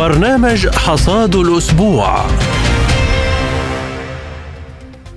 برنامج حصاد الأسبوع.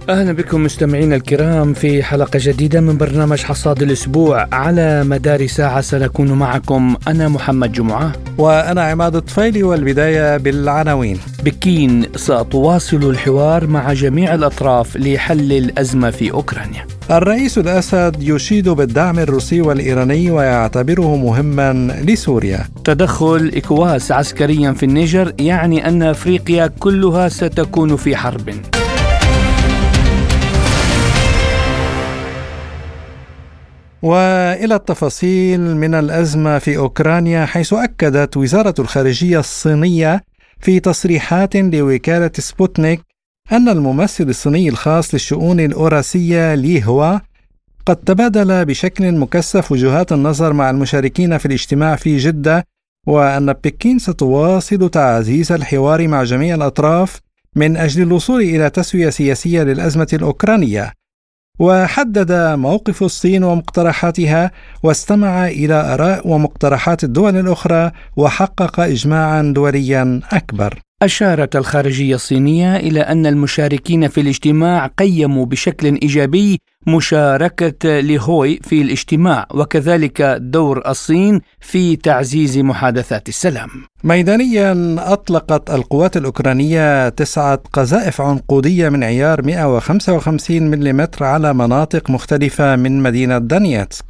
أهلا بكم مستمعينا الكرام في حلقة جديدة من برنامج حصاد الأسبوع. على مدار ساعة سنكون معكم. أنا محمد جمعة. وأنا عماد الطفيلي والبداية بالعناوين. بكين ستواصل الحوار مع جميع الأطراف لحل الأزمة في أوكرانيا. الرئيس الأسد يشيد بالدعم الروسي والإيراني ويعتبره مهما لسوريا. تدخل إكواس عسكريا في النيجر يعني أن أفريقيا كلها ستكون في حرب. وإلى التفاصيل من الأزمة في أوكرانيا حيث أكدت وزارة الخارجية الصينية في تصريحات لوكالة سبوتنيك أن الممثل الصيني الخاص للشؤون الأوراسية لي هوا قد تبادل بشكل مكثف وجهات النظر مع المشاركين في الاجتماع في جدة وأن بكين ستواصل تعزيز الحوار مع جميع الأطراف من أجل الوصول إلى تسوية سياسية للأزمة الأوكرانية. وحدد موقف الصين ومقترحاتها واستمع إلى آراء ومقترحات الدول الأخرى وحقق اجماعا دوليا أكبر. أشارت الخارجية الصينية إلى أن المشاركين في الاجتماع قيموا بشكل إيجابي مشاركة ليهوي في الاجتماع وكذلك دور الصين في تعزيز محادثات السلام. ميدانيا أطلقت القوات الأوكرانية تسعة قذائف عنقودية من عيار 155 ملم على مناطق مختلفة من مدينة دانيتسك.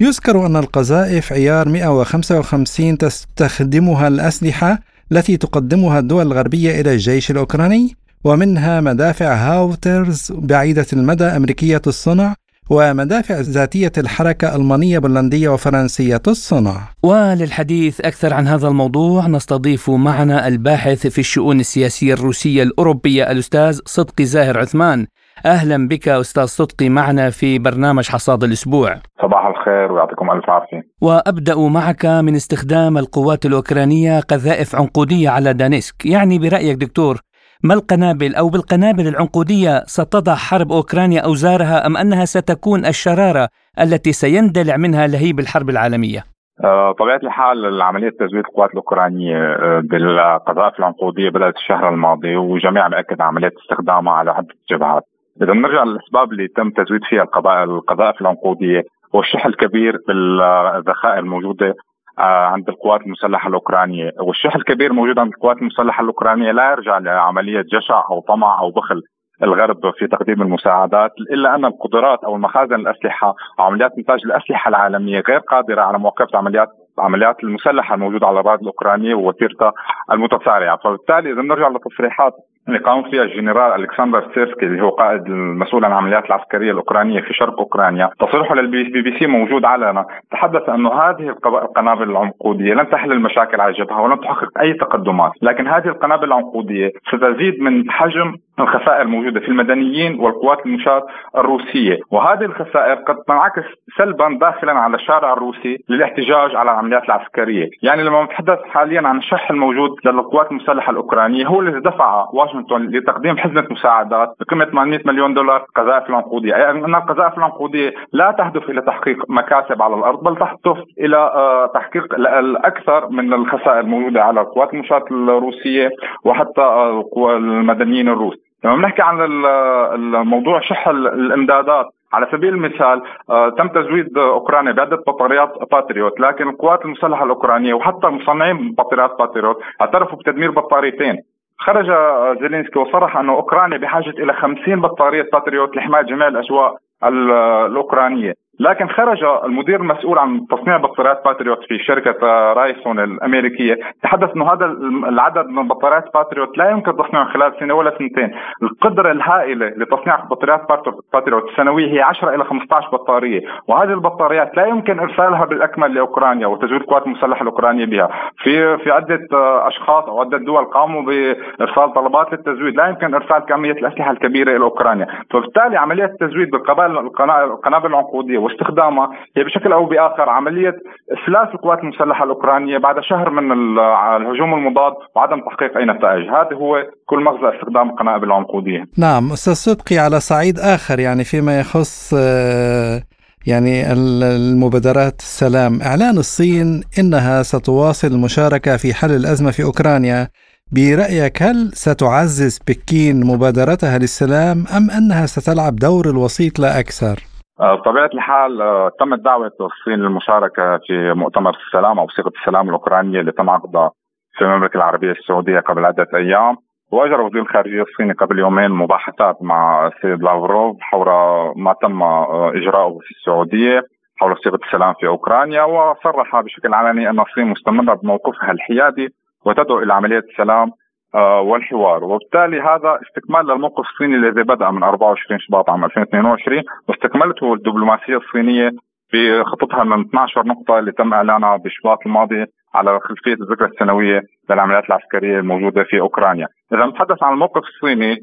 يذكر أن القذائف عيار 155 تستخدمها الأسلحة التي تقدمها الدول الغربية إلى الجيش الأوكراني ومنها مدافع هاوترز بعيدة المدى أمريكية الصنع ومدافع ذاتية الحركة ألمانية بولندية وفرنسية الصنع. وللحديث أكثر عن هذا الموضوع نستضيف معنا الباحث في الشؤون السياسية الروسية الأوروبية الأستاذ صدقي زاهر عثمان. أهلا بك أستاذ صدقي معنا في برنامج حصاد الأسبوع. صباح الخير ويعطيكم ألف عافية. وأبدأ معك من استخدام القوات الأوكرانية قذائف عنقودية على دانيسك، يعني برأيك دكتور ما القنابل أو بالقنابل العنقودية ستضع حرب أوكرانيا أوزارها أم أنها ستكون الشرارة التي سيندلع منها لهيب الحرب العالمية؟ آه، طبيعة الحال عملية تزويد القوات الأوكرانية آه، بالقذائف العنقودية بدأت الشهر الماضي وجميعا مأكد عملية استخدامها على عدة جبهات إذا بنرجع للأسباب اللي تم تزويد فيها القذائف العنقودية هو الشح الكبير بالذخائر الموجودة آه، عند القوات المسلحة الأوكرانية، والشح الكبير موجود عند القوات المسلحة الأوكرانية لا يرجع لعملية جشع أو طمع أو بخل الغرب في تقديم المساعدات إلا أن القدرات أو المخازن الأسلحة أو عمليات إنتاج الأسلحة العالمية غير قادرة على مواكبه عمليات عمليات المسلحة الموجودة على الاراضي الاوكرانيه ووتيرتها المتسارعة، فبالتالي إذا نرجع لتصريحات اللي قام فيها الجنرال ألكسندر سيرسكي اللي هو قائد المسؤول عن العمليات العسكرية الأوكرانية في شرق أوكرانيا، تصريحه للبي بي سي موجود علنا، تحدث أنه هذه القنابل العنقودية لن تحل المشاكل على الجبهه ولن تحقق أي تقدمات، لكن هذه القنابل العنقودية ستزيد من حجم الخسائر الموجودة في المدنيين والقوات المشاة الروسية. وهذه الخسائر قد تنعكس سلبا داخلا على الشارع الروسي للاحتجاج على العمليات العسكرية. يعني لما نتحدث حاليا عن الشح الموجود للقوات المسلحة الأوكرانية هو الذي دفع واشنطن لتقديم حزمة مساعدات بقيمة 800 مليون دولار قذائف العنقودية. أي أن القذائف العنقودية لا تهدف إلى تحقيق مكاسب على الأرض بل تهدف إلى آه، تحقيق الأكثر من الخسائر الموجودة على القوات المشاة الروسية وحتى المدنيين الروس. لما بنحكي عن الموضوع شح الامدادات. على سبيل المثال آه، تم تزويد أوكرانيا بعدة بطاريات باتريوت لكن القوات المسلحة الأوكرانية وحتى مصنعين بطاريات باتريوت اعترفوا بتدمير بطاريتين. خرج زيلينسكي وصرح انه أوكرانيا بحاجة إلى 50 بطارية باتريوت لحماية جميع الأجواء الأوكرانية. لكن خرج المدير المسؤول عن تصنيع بطاريات باتريوت في شركة رايثيون الأمريكية. تحدث إنه هذا العدد من بطاريات باتريوت لا يمكن تصنيعه خلال سنة ولا سنتين، القدرة الهائلة لتصنيع بطاريات باتريوت السنويه هي 10 إلى 15 بطارية، وهذه البطاريات لا يمكن إرسالها بالأكمل لأوكرانيا وتزويد القوات المسلحة الأوكرانية بها، في في عدة أشخاص أو عدة دول قاموا بإرسال طلبات للتزويد، لا يمكن إرسال كمية الأسلحة الكبيرة إلى أوكرانيا، فبالتالي عملية التزويد بالقنابل العنقودية واستخدامها هي بشكل أو بآخر عملية إفلاس القوات المسلحة الأوكرانية بعد شهر من الهجوم المضاد وعدم تحقيق أي نتائج، هذا هو كل مغزى استخدام القنابل العنقودية. نعم أستاذ صدقي على صعيد آخر يعني فيما يخص آه، يعني المبادرات السلام إعلان الصين إنها ستواصل المشاركة في حل الأزمة في أوكرانيا برأيك هل ستعزز بكين مبادرتها للسلام أم أنها ستلعب دور الوسيط لا أكثر؟ آه، بطبيعة الحال آه، تمت دعوة الصين للمشاركة في مؤتمر السلام أو صيغة السلام الأوكرانية اللي تم عقدها في المملكة العربية السعودية قبل عدة أيام. وأجرى وزير الخارجية الصيني قبل يومين مباحثات مع السيد لافروف حول ما تم آه، إجراؤه في السعودية حول صيغه السلام في أوكرانيا. وصرح بشكل علني أن الصين مستمرة بموقفها الحيادي وتدعو إلى عملية السلام والحوار. وبالتالي هذا استكمال للموقف الصيني الذي بدأ من 24 شباط عام 2022 واستكملته الدبلوماسية الصينية بخطتها من 12 نقطة اللي تم إعلانها بشباط الماضي على خلفية الذكرى السنوية للعمليات العسكرية الموجودة في أوكرانيا. إذا نتحدث عن الموقف الصيني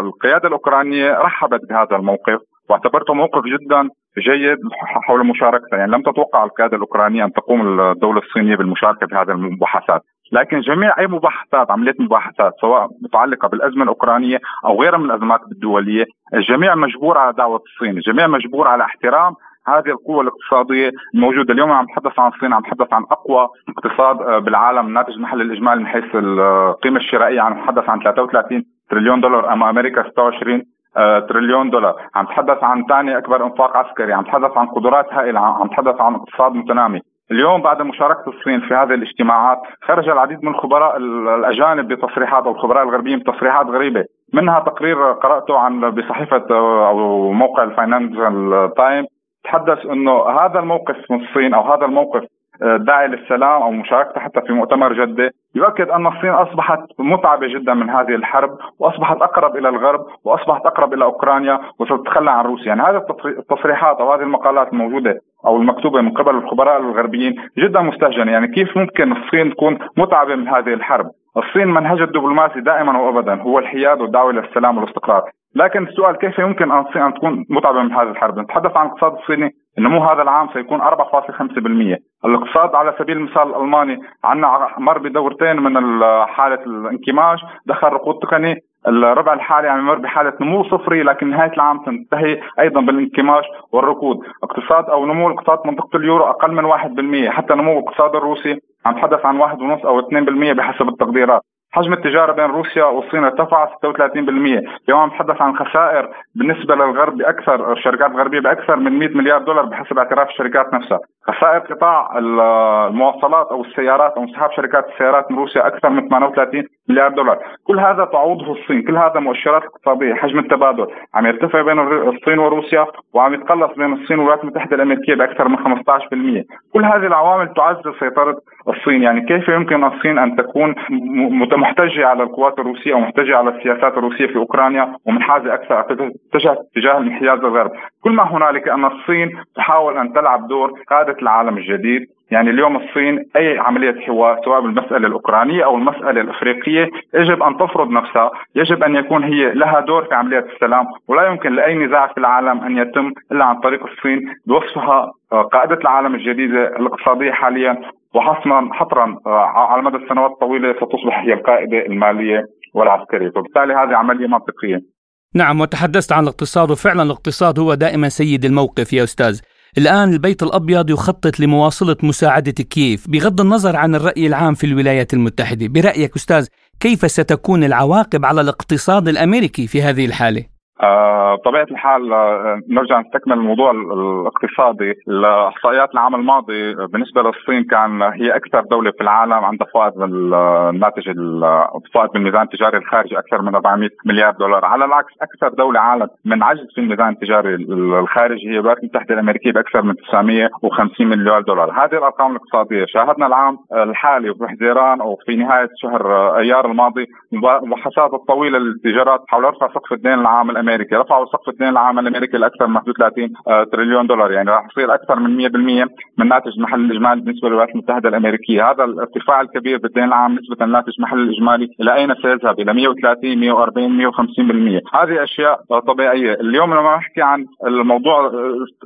القيادة الأوكرانية رحبت بهذا الموقف واعتبرته موقف جدا جيد حول مشاركته. يعني لم تتوقع القيادة الأوكرانية أن تقوم الدولة الصينية بالمشاركة في هذه المباحثات. لكن جميع أي مباحثات عملية مباحثات سواء متعلقة بالأزمة الأوكرانية أو غيرها من الأزمات الدولية الجميع مجبور على دعوة الصين الجميع مجبور على احترام هذه القوة الاقتصادية الموجودة. اليوم عم نتحدث عن الصين عم نتحدث عن أقوى اقتصاد آه، بالعالم الناتج المحلي الإجمالي من حيث القيمة الشرائية. عم نتحدث عن 33 تريليون دولار أما أمريكا 26 آه، تريليون دولار. عم نتحدث عن ثاني أكبر إنفاق عسكري عم نتحدث عن قدرات هائلة عم نتحدث عن اقتصاد متنامي. اليوم بعد مشاركة الصين في هذه الاجتماعات خرج العديد من الخبراء الأجانب بتصريحات أو الخبراء الغربيين بتصريحات غريبة. منها تقرير قرأته عن بصحيفة أو موقع الفاينانشال تايم تحدث إنه هذا الموقف من الصين أو هذا الموقف داعي للسلام أو مشاركته حتى في مؤتمر جدة يؤكد أن الصين أصبحت متعبة جدا من هذه الحرب وأصبحت أقرب إلى الغرب وأصبحت أقرب إلى أوكرانيا وستتخلى عن روسيا، يعني هذه التصريحات أو هذه المقالات الموجودة أو المكتوبة من قبل الخبراء الغربيين جدا مستهجنة، يعني كيف ممكن الصين تكون متعبة من هذه الحرب؟ الصين منهجها الدبلوماسي دائما وابدا هو الحياد والدعوة إلى السلام والاستقرار، لكن السؤال كيف يمكن الصين أن تكون متعبة من هذه الحرب؟ نتحدث عن الاقتصاد الصيني النمو هذا العام سيكون 4.5% الاقتصاد على سبيل المثال الألماني عندنا مر بدورتين من حالة الانكماش دخل ركود تقني الربع الحالي عم يمر بحالة نمو صفري لكن نهاية العام تنتهي أيضا بالانكماش والركود، اقتصاد أو نمو الاقتصاد منطقة اليورو أقل من 1% حتى نمو الاقتصاد الروسي عم تحدث عن 1.5 أو 2% بحسب التقديرات، حجم التجارة بين روسيا والصين ارتفع 36% اليوم نتحدث عن خسائر بالنسبة للغرب بأكثر الشركات الغربية بأكثر من 100 مليار دولار بحسب اعتراف الشركات نفسها. خسائر قطاع المواصلات أو السيارات أو انسحاب شركات السيارات من روسيا أكثر من 38 مليار دولار. كل هذا تعوضه الصين كل هذا مؤشرات اقتصادية حجم التبادل. عم يرتفع بين الصين وروسيا وعم يتقلص بين الصين والولايات المتحدة الأمريكية بأكثر من 15% كل هذه العوامل تعزز سيطرة الصين. يعني كيف يمكن الصين أن تكون محتجة على القوات الروسية ومحتجة على السياسات الروسية في أوكرانيا ومنحازة أكثر تجاه تجاه الانحياز الغرب. كل ما هنالك أن الصين تحاول أن تلعب دور قادة العالم الجديد يعني اليوم الصين أي عملية حوار سواء بالمسألة الأوكرانية أو المسألة الأفريقية يجب أن تفرض نفسها، يجب أن يكون هي لها دور في عملية السلام، ولا يمكن لأي نزاع في العالم أن يتم إلا عن طريق الصين بوصفها قائده العالم الجديده الإقتصادية حاليا. وحصرا حصرا آه، على مدى السنوات الطويلة ستصبح هي القائدة المالية والعسكرية، وبالتالي هذه عملية منطقية. نعم وتحدثت عن الاقتصاد وفعلا الاقتصاد هو دائما سيد الموقف يا أستاذ. الآن البيت الأبيض يخطط لمواصلة مساعدة كييف بغض النظر عن الرأي العام في الولايات المتحدة برأيك أستاذ كيف ستكون العواقب على الاقتصاد الأمريكي في هذه الحالة؟ آه، بطبيعة الحال آه، نرجع نستكمل الموضوع الاقتصادي، الإحصائيات العام الماضي بالنسبة للصين كان هي أكثر دولة في العالم عندها فائض الناتج الفائض بالميزان التجاري الخارجي أكثر من 400 مليار دولار، على العكس أكثر دولة عالم من عجز في الميزان التجاري الخارجي هي الولايات المتحدة الأمريكية بأكثر من 950 مليار دولار، هذه الأرقام الاقتصادية، شاهدنا العام الحالي وفي حزيران أو في نهاية شهر أيار الماضي المباحثات الطويلة للتجارات حول رفع سقف الدين العام الامريكي رفعوا سقف الدين العام الأمريكي لأكثر من 31 آه، تريليون دولار. يعني راح يصير أكثر من 100% من ناتج المحل الإجمالي بالنسبة للولايات المتحدة الأمريكية. هذا الارتفاع الكبير بالدين العام نسبة لناتج المحل الإجمالي إلى أين سيذهب؟ إلى 130 140 150% هذه أشياء طبيعية. اليوم لما نحكي عن الموضوع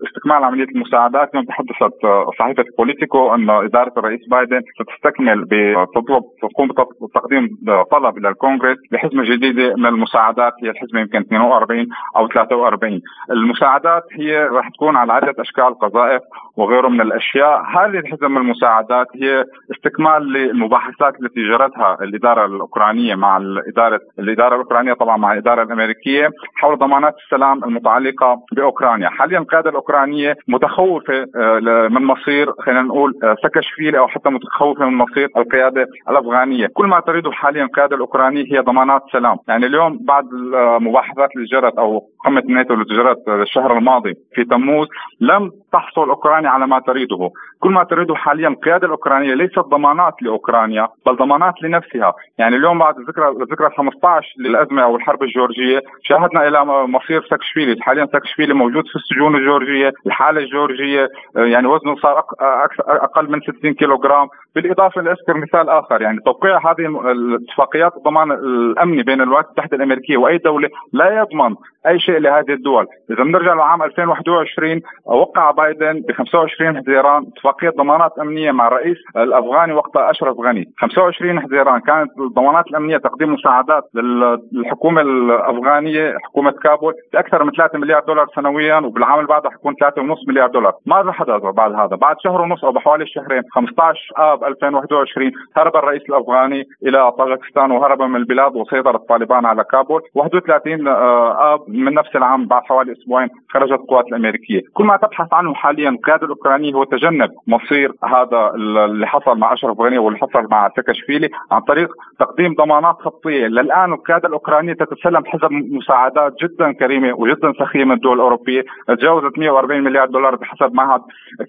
استكمال عملية المساعدات اليوم تحدثت صحيفة بوليتيكو أن إدارة الرئيس بايدن ستستكمل بتطلب تقوم بتقديم طلب إلى الكونغرس لحزمه جديدة من المساعدات. هي الحزمة يمكن 42 42 أو 43 المساعدات هي راح تكون على عدة أشكال قذائف وغيره من الأشياء. هذه الحزم المساعدات هي استكمال للمباحثات التي جرتها الإدارة الأوكرانية مع الاداره الإدارة الأوكرانية طبعا مع الإدارة الأمريكية حول ضمانات السلام المتعلقة بأوكرانيا، حاليا القيادة الأوكرانية متخوفة آه، من مصير خلينا نقول آه، سكشفيلي أو حتى متخوفة من مصير القيادة الأفغانية، كل ما تريده حاليا القيادة الأوكرانية هي ضمانات سلام، يعني اليوم بعد المباحثات اللي جرت أو قمة الناتو جرت الشهر الماضي في تموز لم تحصل أوكرانيا على ما تريده، كل ما تريده حاليا القيادة الأوكرانية ليست ضمانات لأوكرانيا بل ضمانات لنفسها، يعني اليوم بعد ذكرى ذكرى 15 للأزمة أو الحرب الجورجية شاهدنا إلى مصير ساكشفيلي، حاليا ساكشفيلي موجود في السجون الجورجية، الحالة الجورجية يعني وزنه صار أقل من 60 كيلوغرام، بالإضافة لأذكر مثال آخر يعني توقيع هذه الاتفاقيات الضمان الامني بين الولايات المتحدة الأمريكية وأي دولة لا يضمن أي شيء لهذه الدول، إذا بنرجع لعام 2021 وقع بايدن ب 25 حزيران اتفاقية ضمانات أمنية مع الرئيس الأفغاني وقتها أشرف غني، 25 حزيران كانت الضمانات الأمنية تقديم مساعدات للحكومة الأفغانية حكومة كابول بأكثر من 3 مليار دولار سنويا وبالعام اللي بعده حيكون 3.5 مليار دولار، ماذا حدث بعد هذا؟ بعد شهر ونص أو بحوالي شهرين 15 آب 2021 هرب الرئيس الأفغاني إلى طاجكستان وهرب من البلاد وسيطر الطالبان على كابول. 31 آه، آب من نفس العام بعد حوالي أسبوعين خرجت القوات الأمريكية، كل ما تبحث عنه حاليا القياده الاوكرانيه هو تجنب مصير هذا اللي حصل مع أشرف غني واللي حصل مع ساكاشفيلي عن طريق تقديم ضمانات خطية، للآن القياده الاوكرانيه تتسلم حزب مساعدات جدا كريمة وجدا سخيه من الدول الأوروبية، تجاوزت 140 مليار دولار بحسب معهد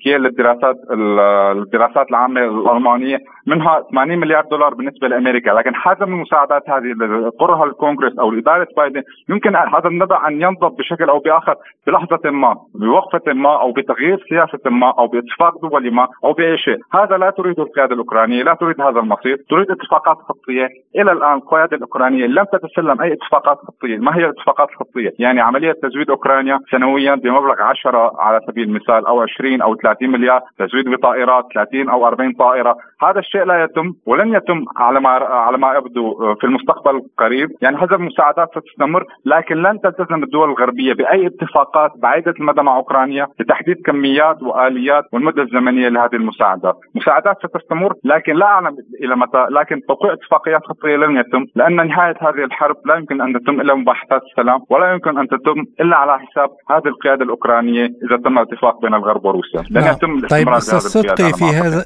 كيل للدراسات الدراسات العامة الالمانيه، منها 80 مليار دولار بالنسبة لأمريكا، لكن حجم المساعدات هذه اللي قرها الكونغرس أو اداره بايدن. يمكن هذا النبع أن ينضب بشكل أو بآخر بلحظة ما، بوقفة ما أو بتغيير سياسة ما أو باتفاق دولي ما أو بأي شيء، هذا لا تريده القيادة الأوكرانية، لا تريد هذا المصير، تريد اتفاقات خطية، إلى الآن القيادة الأوكرانية لم تتسلم أي اتفاقات خطية، ما هي الاتفاقات الخطية؟ يعني عملية تزويد أوكرانيا سنويا بمبلغ 10 على سبيل المثال أو 20 أو 30 مليار، تزويد بطائرات 30 أو 40 طائره، هذا الشيء لا يتم ولن يتم على ما على ما يبدو في المستقبل القريب، يعني هذا المساعدات ستستمر لكن لن تلتزم الدول الغربية بأي اتفاقات بعيدة المدى مع أوكرانيا لتحديد كميات وآليات والمدة الزمنية لهذه المساعدات، مساعدات ستستمر لكن لا أعلم إلى متى، لكن توقيع اتفاقيات خطية لن يتم لأن نهاية هذه الحرب لا يمكن أن تتم إلا مباحثات السلام ولا يمكن أن تتم إلا على حساب هذه القيادة الأوكرانية إذا تم الاتفاق بين الغرب وروسيا، لن نعم. يتم طيب أستاذ في هذا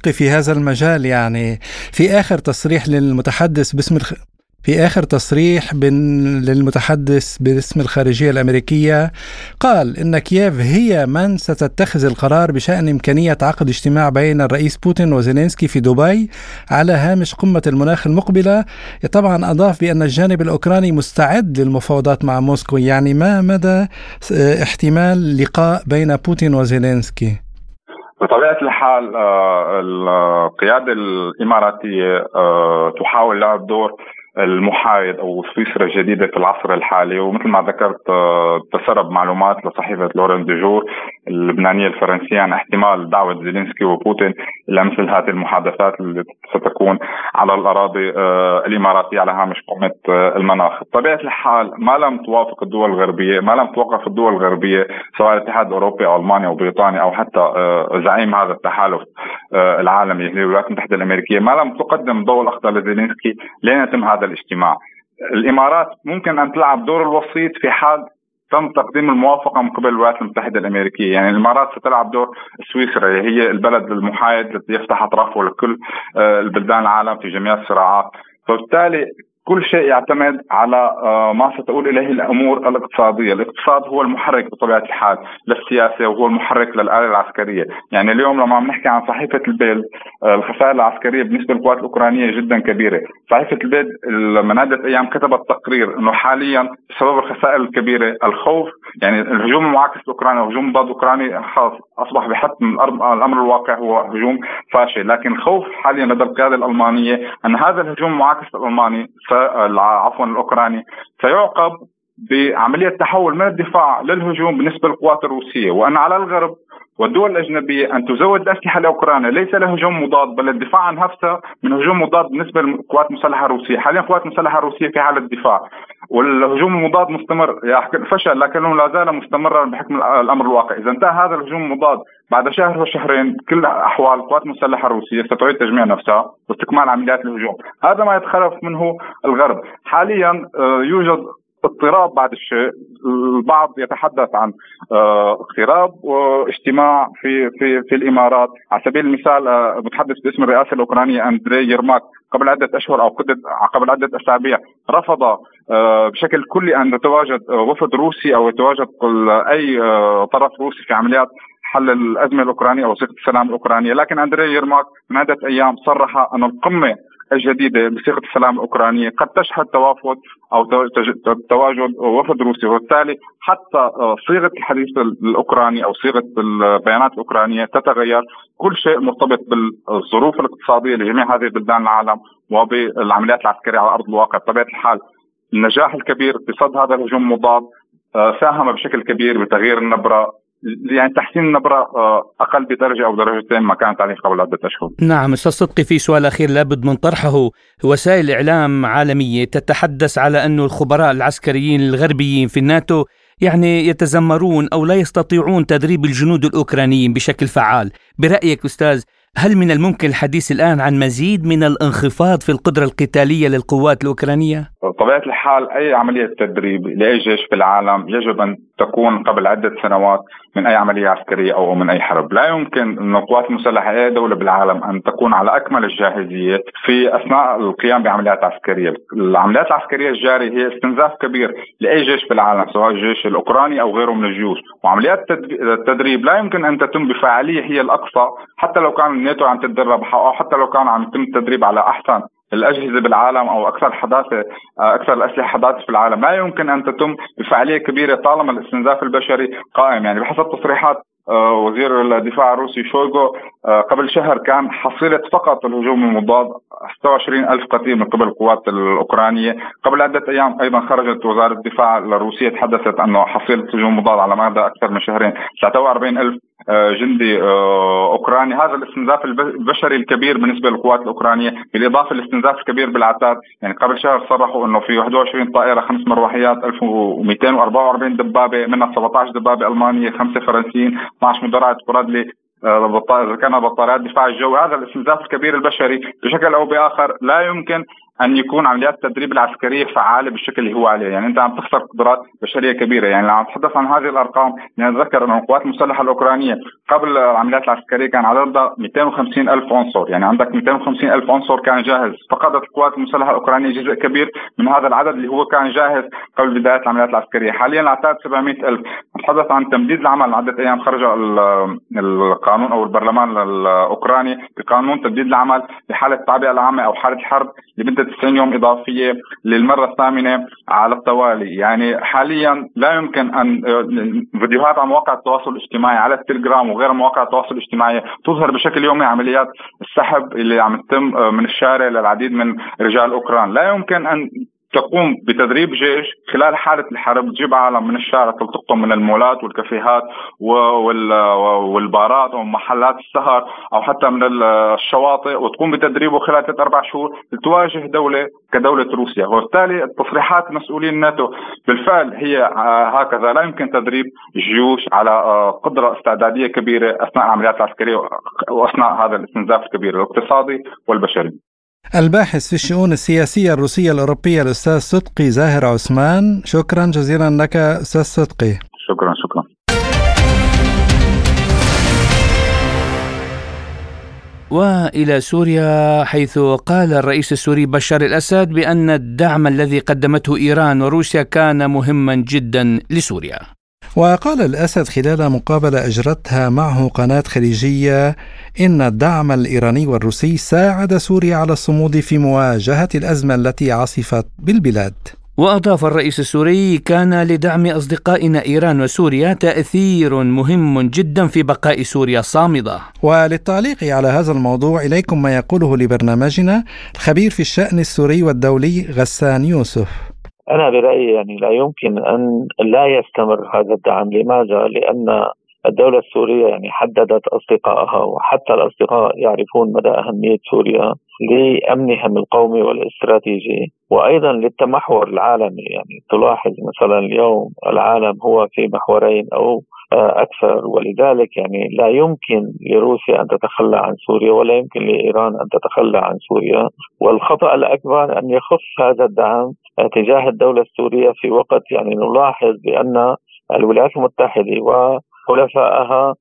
أستاذ في هذا المجال يعني في آخر تصريح للمتحدث باسم الخ... في آخر تصريح للمتحدث باسم الخارجية الأمريكية قال إن كييف هي من ستتخذ القرار بشأن إمكانية عقد اجتماع بين الرئيس بوتين وزيلينسكي في دبي على هامش قمة المناخ المقبلة. طبعا أضاف بأن الجانب الأوكراني مستعد للمفاوضات مع موسكو يعني ما مدى احتمال لقاء بين بوتين وزيلينسكي؟ بطبيعة الحال آه، القيادة الإماراتية آه، تحاول لعب دور المحايد أو سويسرا الجديدة في العصر الحالي. ومثل ما ذكرت آه، تسرب معلومات لصحيفة لوريان لو جور اللبنانية الفرنسية عن احتمال دعوة زيلينسكي وبوتين إلى مثل هذه المحادثات التي ستكون على الأراضي آه، الإماراتية على هامش قمة آه، المناخ، بطبيعة الحال ما لم توافق الدول الغربية، ما لم توقف الدول الغربية سواء الاتحاد الأوروبي أو ألمانيا أو بريطانيا أو حتى زعيم هذا التحالف العالمي اللي الولايات المتحدة الأمريكية، ما لم تقدم الضوء الاخضر لزيلينسكي لين يتم هذا الاجتماع. الإمارات ممكن أن تلعب دور الوسيط في حال تم تقديم الموافقة من قبل الولايات المتحدة الأمريكية، يعني الإمارات ستلعب دور سويسرا هي البلد المحايد الذي يفتح أطرافه لكل آه، البلدان العالم في جميع الصراعات، فبالتالي كل شيء يعتمد على آه، ما ستؤول إليه الأمور الاقتصادية، الاقتصاد هو المحرك بطبيعة الحال للسياسة وهو المحرك للآلة العسكرية، يعني اليوم لما عم نحكي عن صحيفة البيل آه، الخسائر العسكرية بالنسبة للقوات الأوكرانية جدا كبيرة، صحيفة البيل من عده أيام كتبت تقرير إنه حاليا بسبب الخسائر الكبيرة الخوف يعني الهجوم المعاكس لاوكرانيا وهجوم ضد اوكرانيا خاص أصبح بحتم الأمر الواقع هو هجوم فاشل، لكن الخوف حاليا لدى القيادة الألمانية أن هذا الهجوم المعاكس الألماني عفوا الأوكراني سيعقب بعملية تحول من الدفاع للهجوم بالنسبة للقوات الروسية. وان على الغرب والدول الأجنبية أن تزود الأسلحة لأوكرانيا. ليس لهجوم مضاد بل الدفاع عن نفسها من هجوم مضاد بالنسبة للقوات المسلحة الروسية، حاليا القوات المسلحة الروسية في حالة دفاع. والهجوم المضاد مستمر. فشل لكنه لا زال مستمرا بحكم الأمر الواقع، إذا انتهى هذا الهجوم المضاد بعد شهر وشهرين كل أحوال القوات المسلحة الروسية ستعيد تجميع نفسها واستكمال عمليات الهجوم، هذا ما يتخلف منه الغرب، حاليا آه، يوجد اضطراب بعد الشيء البعض يتحدث عن آه، اقتراب واجتماع في في في الإمارات. على سبيل المثال آه، متحدث باسم الرئاسة الأوكرانية أندري يرماك قبل عدة أشهر أو قبل عدة أسابيع رفض آه، بشكل كلي أن يتواجد وفد روسي أو يتواجد أي طرف روسي في عمليات حل الأزمة الأوكرانية أو صيغة السلام الأوكرانية، لكن أندري يرماك من عدة أيام صرح أن القمة الجديدة بصيغة السلام الأوكرانية. قد تشهد توافد أو تواجد وفد روسي وبالتالي حتى آه، صيغة الحديث الأوكراني أو صيغة البيانات الأوكرانية تتغير. كل شيء مرتبط بالظروف الاقتصادية لجميع هذه بلدان العالم وبالعمليات العسكرية على أرض الواقع. بطبيعة الحال النجاح الكبير بصد هذا الهجوم المضاد آه، ساهم بشكل كبير بتغيير النبرة يعني تحسين النبرة آه، أقل بدرجة أو درجتين ما كانت عليه قبل عدة أشهر نعم أستاذ صدقي في سؤال أخير لابد من طرحه. وسائل إعلام عالمية تتحدث على أن الخبراء العسكريين الغربيين في الناتو يعني يتذمرون أو لا يستطيعون تدريب الجنود الأوكرانيين بشكل فعال. برأيك أستاذ هل من الممكن الحديث الآن عن مزيد من الانخفاض في القدرة القتالية للقوات الأوكرانية؟ بطبيعة الحال أي عملية تدريب لأي جيش في العالم يجب أن تكون قبل عدة سنوات من أي عملية عسكرية أو من أي حرب. لا يمكن أن القوات المسلحة أي دولة بالعالم أن تكون على أكمل الجاهزية في أثناء القيام بعمليات عسكرية. العمليات العسكرية الجارية هي استنزاف كبير لأي جيش في العالم سواء الجيش الأوكراني أو غيره من الجيوش. وعمليات التدريب لا يمكن أن تتم بفاعلية هي الأقصى حتى لو كان الناتو عم تتدرب أو حتى لو كان عم يتم التدريب على أحسن الأجهزة بالعالم أو أكثر حداثة أكثر الأسلحة حداثة في العالم. لا يمكن أن تتم بفعالية كبيرة طالما الاستنزاف البشري قائم. يعني بحسب تصريحات آه، وزير الدفاع الروسي شويغو آه، قبل شهر كان حصيلة فقط الهجوم المضاد 26 ألف قتيل من قبل القوات الأوكرانية. قبل عدة أيام أيضا خرجت وزارة الدفاع الروسية تحدثت أنه حصيلة الهجوم المضاد على مدى أكثر من شهرين 43 ألف آه، جندي أوكراني. هذا الاستنزاف البشري الكبير بالنسبة للقوات الأوكرانية بالإضافة للاستنزاف الكبير بالعتاد يعني قبل شهر صرحوا إنه في 21 طائرة خمس مروحيات 1244 دبابة منها 17 دبابة ألمانية خمسة فرنسيين 12 مدرعة برادلي آه، كان بطاريات دفاع الجو هذا الاستنزاف الكبير البشري بشكل أو بآخر لا يمكن أن يكون عمليات التدريب العسكرية فعالة بالشكل اللي هو عليه، يعني أنت عم تخسر قدرات بشرية كبيرة، يعني لو عم تتحدث عن هذه الأرقام نتذكر انه القوات المسلحة الأوكرانية قبل العمليات العسكرية كان عددها 250 ألف عنصر، يعني عندك 250 ألف عنصر كان جاهز، فقدت القوات المسلحة الأوكرانية جزء كبير من هذا العدد اللي هو كان جاهز قبل بداية العمليات العسكرية، حاليا العتاد 700 ألف، نتحدث عن تمديد العمل. عدة أيام خرج القانون أو البرلمان الأوكراني بقانون تمديد العمل بحاله التعبئة العامة أو حالة حرب لمدة 90 يوم إضافية للمرة الثامنة على التوالي، يعني حاليا لا يمكن أن فيديوهات على مواقع التواصل الاجتماعي على التليجرام وغير مواقع التواصل الاجتماعي تظهر بشكل يومي عمليات السحب اللي عم تتم من الشارع للعديد من رجال أوكران، لا يمكن أن تقوم بتدريب جيش خلال حالة الحرب تجيب عالم من الشارع تلتقطهم من المولات والكافيهات والبارات ومحلات السهر أو حتى من الشواطئ وتقوم بتدريبه خلال ثلاث أربع شهور لتواجه دولة كدولة روسيا. وبالتالي تصريحات مسؤولين الناتو بالفعل هي هكذا. لا يمكن تدريب جيوش على قدرة استعدادية كبيرة أثناء العمليات العسكرية وأثناء هذا الاستنزاف الكبير الاقتصادي والبشري. الباحث في الشؤون السياسية الروسية الأوروبية الأستاذ صدقي زاهر عثمان. شكرا جزيلا لك أستاذ صدقي. شكرا شكرا. وإلى سوريا حيث قال الرئيس السوري بشار الأسد بأن الدعم الذي قدمته إيران وروسيا كان مهما جدا لسوريا. وقال الأسد خلال مقابلة أجرتها معه قناة خليجية إن الدعم الإيراني والروسي ساعد سوريا على الصمود في مواجهة الأزمة التي عصفت بالبلاد. وأضاف الرئيس السوري كان لدعم أصدقائنا إيران وسوريا تأثير مهم جدا في بقاء سوريا صامدة وللتعليق على هذا الموضوع إليكم ما يقوله لبرنامجنا الخبير في الشأن السوري والدولي غسان يوسف. أنا برأيي يعني لا يمكن أن لا يستمر هذا الدعم. لماذا؟ لأن الدولة السورية يعني حددت أصدقائها وحتى الأصدقاء يعرفون مدى أهمية سوريا لأمنهم القومي والاستراتيجي. وأيضا للتمحور العالمي. يعني تلاحظ مثلا اليوم العالم هو في محورين أو أكثر. ولذلك يعني لا يمكن لروسيا أن تتخلى عن سوريا ولا يمكن لإيران أن تتخلى عن سوريا. والخطأ الأكبر أن يخف هذا الدعم تجاه الدولة السورية في وقت يعني نلاحظ بأن الولايات المتحدة وحلفائها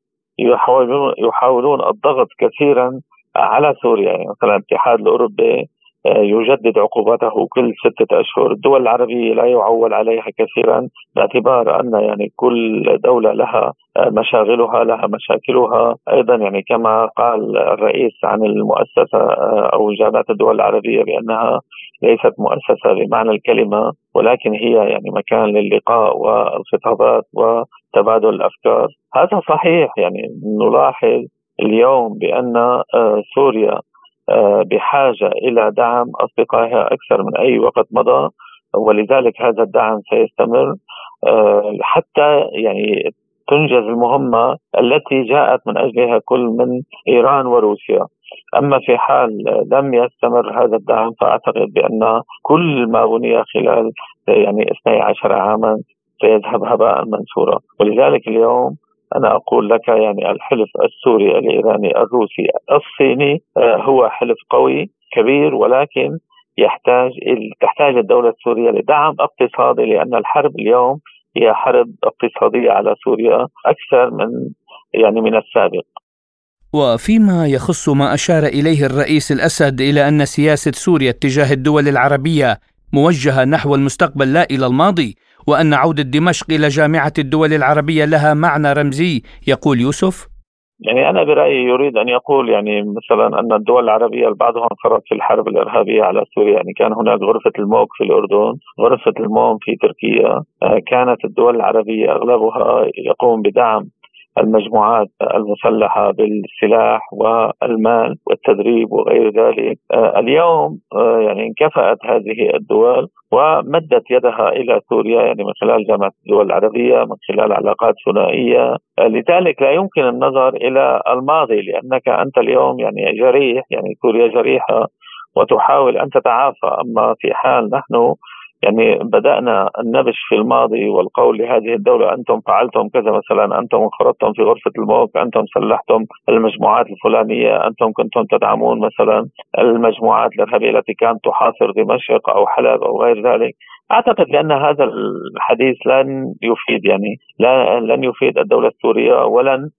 يحاولون الضغط كثيرا على سوريا يعني مثلا الاتحاد الأوروبي آه، يجدد عقوباته كل ستة أشهر. الدول العربية لا يعول عليها كثيرا باعتبار أن يعني كل دولة لها مشاغلها لها مشاكلها. أيضا يعني كما قال الرئيس عن المؤسسة أو جامعة الدول العربية بأنها ليست مؤسسة بمعنى الكلمة ولكن هي يعني مكان للقاء والخطابات وتبادل الأفكار. هذا صحيح يعني نلاحظ اليوم بأن سوريا بحاجة إلى دعم أصدقائها أكثر من أي وقت مضى ولذلك هذا الدعم سيستمر آه، حتى يعني تنجز المهمة التي جاءت من أجلها كل من إيران وروسيا. أما في حال لم يستمر هذا الدعم فأعتقد بأن كل ما بني خلال يعني 12 عاما سيذهب هباء منثورا، ولذلك اليوم أنا أقول لك يعني الحلف السوري الإيراني الروسي الصيني آه، هو حلف قوي كبير ولكن يحتاج تحتاج الدولة السورية لدعم اقتصادي لأن الحرب اليوم هي حرب اقتصادية على سوريا أكثر من يعني من السابق. وفيما يخص ما أشار إليه الرئيس الأسد إلى أن سياسة سوريا اتجاه الدول العربية موجهة نحو المستقبل لا إلى الماضي وأن عودة دمشق إلى جامعة الدول العربية لها معنى رمزي يقول يوسف. يعني أنا برأيي يريد أن يقول يعني مثلا أن الدول العربية بعضها انخرط في الحرب الإرهابية على سوريا. يعني كان هناك غرفة الموك في الأردن غرفة الموم في تركيا. آه، كانت الدول العربية أغلبها يقوم بدعم المجموعات المسلحة بالسلاح والمال والتدريب وغير ذلك. آه، اليوم آه، يعني انكفأت هذه الدول ومدت يدها إلى سوريا يعني من خلال جامعة الدول العربية من خلال علاقات ثنائية. آه، لذلك لا يمكن النظر إلى الماضي لأنك أنت اليوم يعني جريح يعني سوريا جريحة وتحاول أن تتعافى. أما في حال نحن يعني بدأنا النبش في الماضي والقول لهذه الدولة أنتم فعلتم كذا مثلا أنتم انخرطتم في غرفة الموت أنتم سلحتم المجموعات الفلانية أنتم كنتم تدعمون مثلا المجموعات الإرهابية التي كانت تحاصر دمشق أو حلب أو غير ذلك. أعتقد بان هذا الحديث لن يفيد يعني لن يفيد الدولة السورية ولن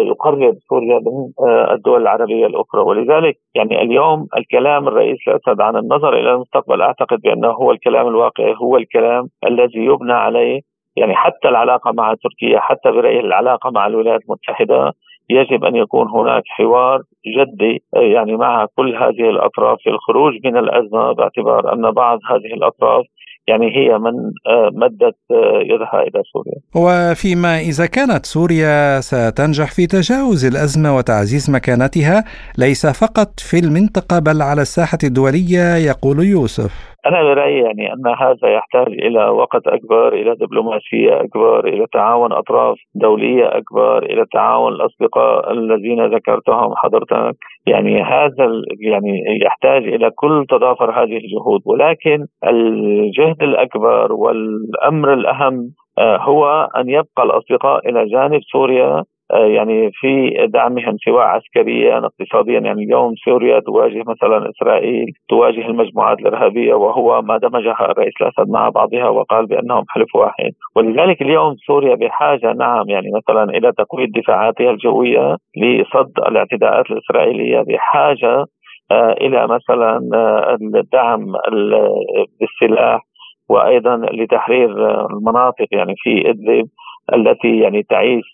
يقرب سوريا من آه، الدول العربية الأخرى. ولذلك يعني اليوم الكلام الرئيس الأسد عن النظر إلى المستقبل أعتقد بأنه هو الكلام الواقعي هو الكلام الذي يبنى عليه. يعني حتى العلاقة مع تركيا حتى برايي العلاقة مع الولايات المتحدة يجب أن يكون هناك حوار جدي آه، يعني مع كل هذه الأطراف. في الخروج من الأزمة باعتبار أن بعض هذه الأطراف يعني هي من آه، مدت آه، يدها إلى سوريا. وفيما إذا كانت سوريا ستنجح في تجاوز الأزمة وتعزيز مكانتها ليس فقط في المنطقة بل على الساحة الدولية يقول يوسف. أنا برايي يعني أن هذا يحتاج إلى وقت أكبر، إلى دبلوماسية أكبر، إلى تعاون أطراف دولية أكبر، إلى تعاون الأصدقاء الذين ذكرتهم حضرتك، يعني هذا يعني يحتاج إلى كل تضافر هذه الجهود، ولكن الجهد الأكبر والأمر الأهم آه، هو أن يبقى الأصدقاء إلى جانب سوريا يعني في دعمهم سواء عسكريا اقتصاديا. يعني اليوم سوريا تواجه مثلا إسرائيل تواجه المجموعات الإرهابية وهو ما دمجها الرئيس الأسد مع بعضها وقال بأنهم حلف واحد. ولذلك اليوم سوريا بحاجة نعم يعني مثلا إلى تقويه دفاعاتها الجوية لصد الاعتداءات الإسرائيلية بحاجة آه، إلى مثلا آه، الدعم بالسلاح وأيضا لتحرير المناطق يعني في إدلب. التي يعني تعيش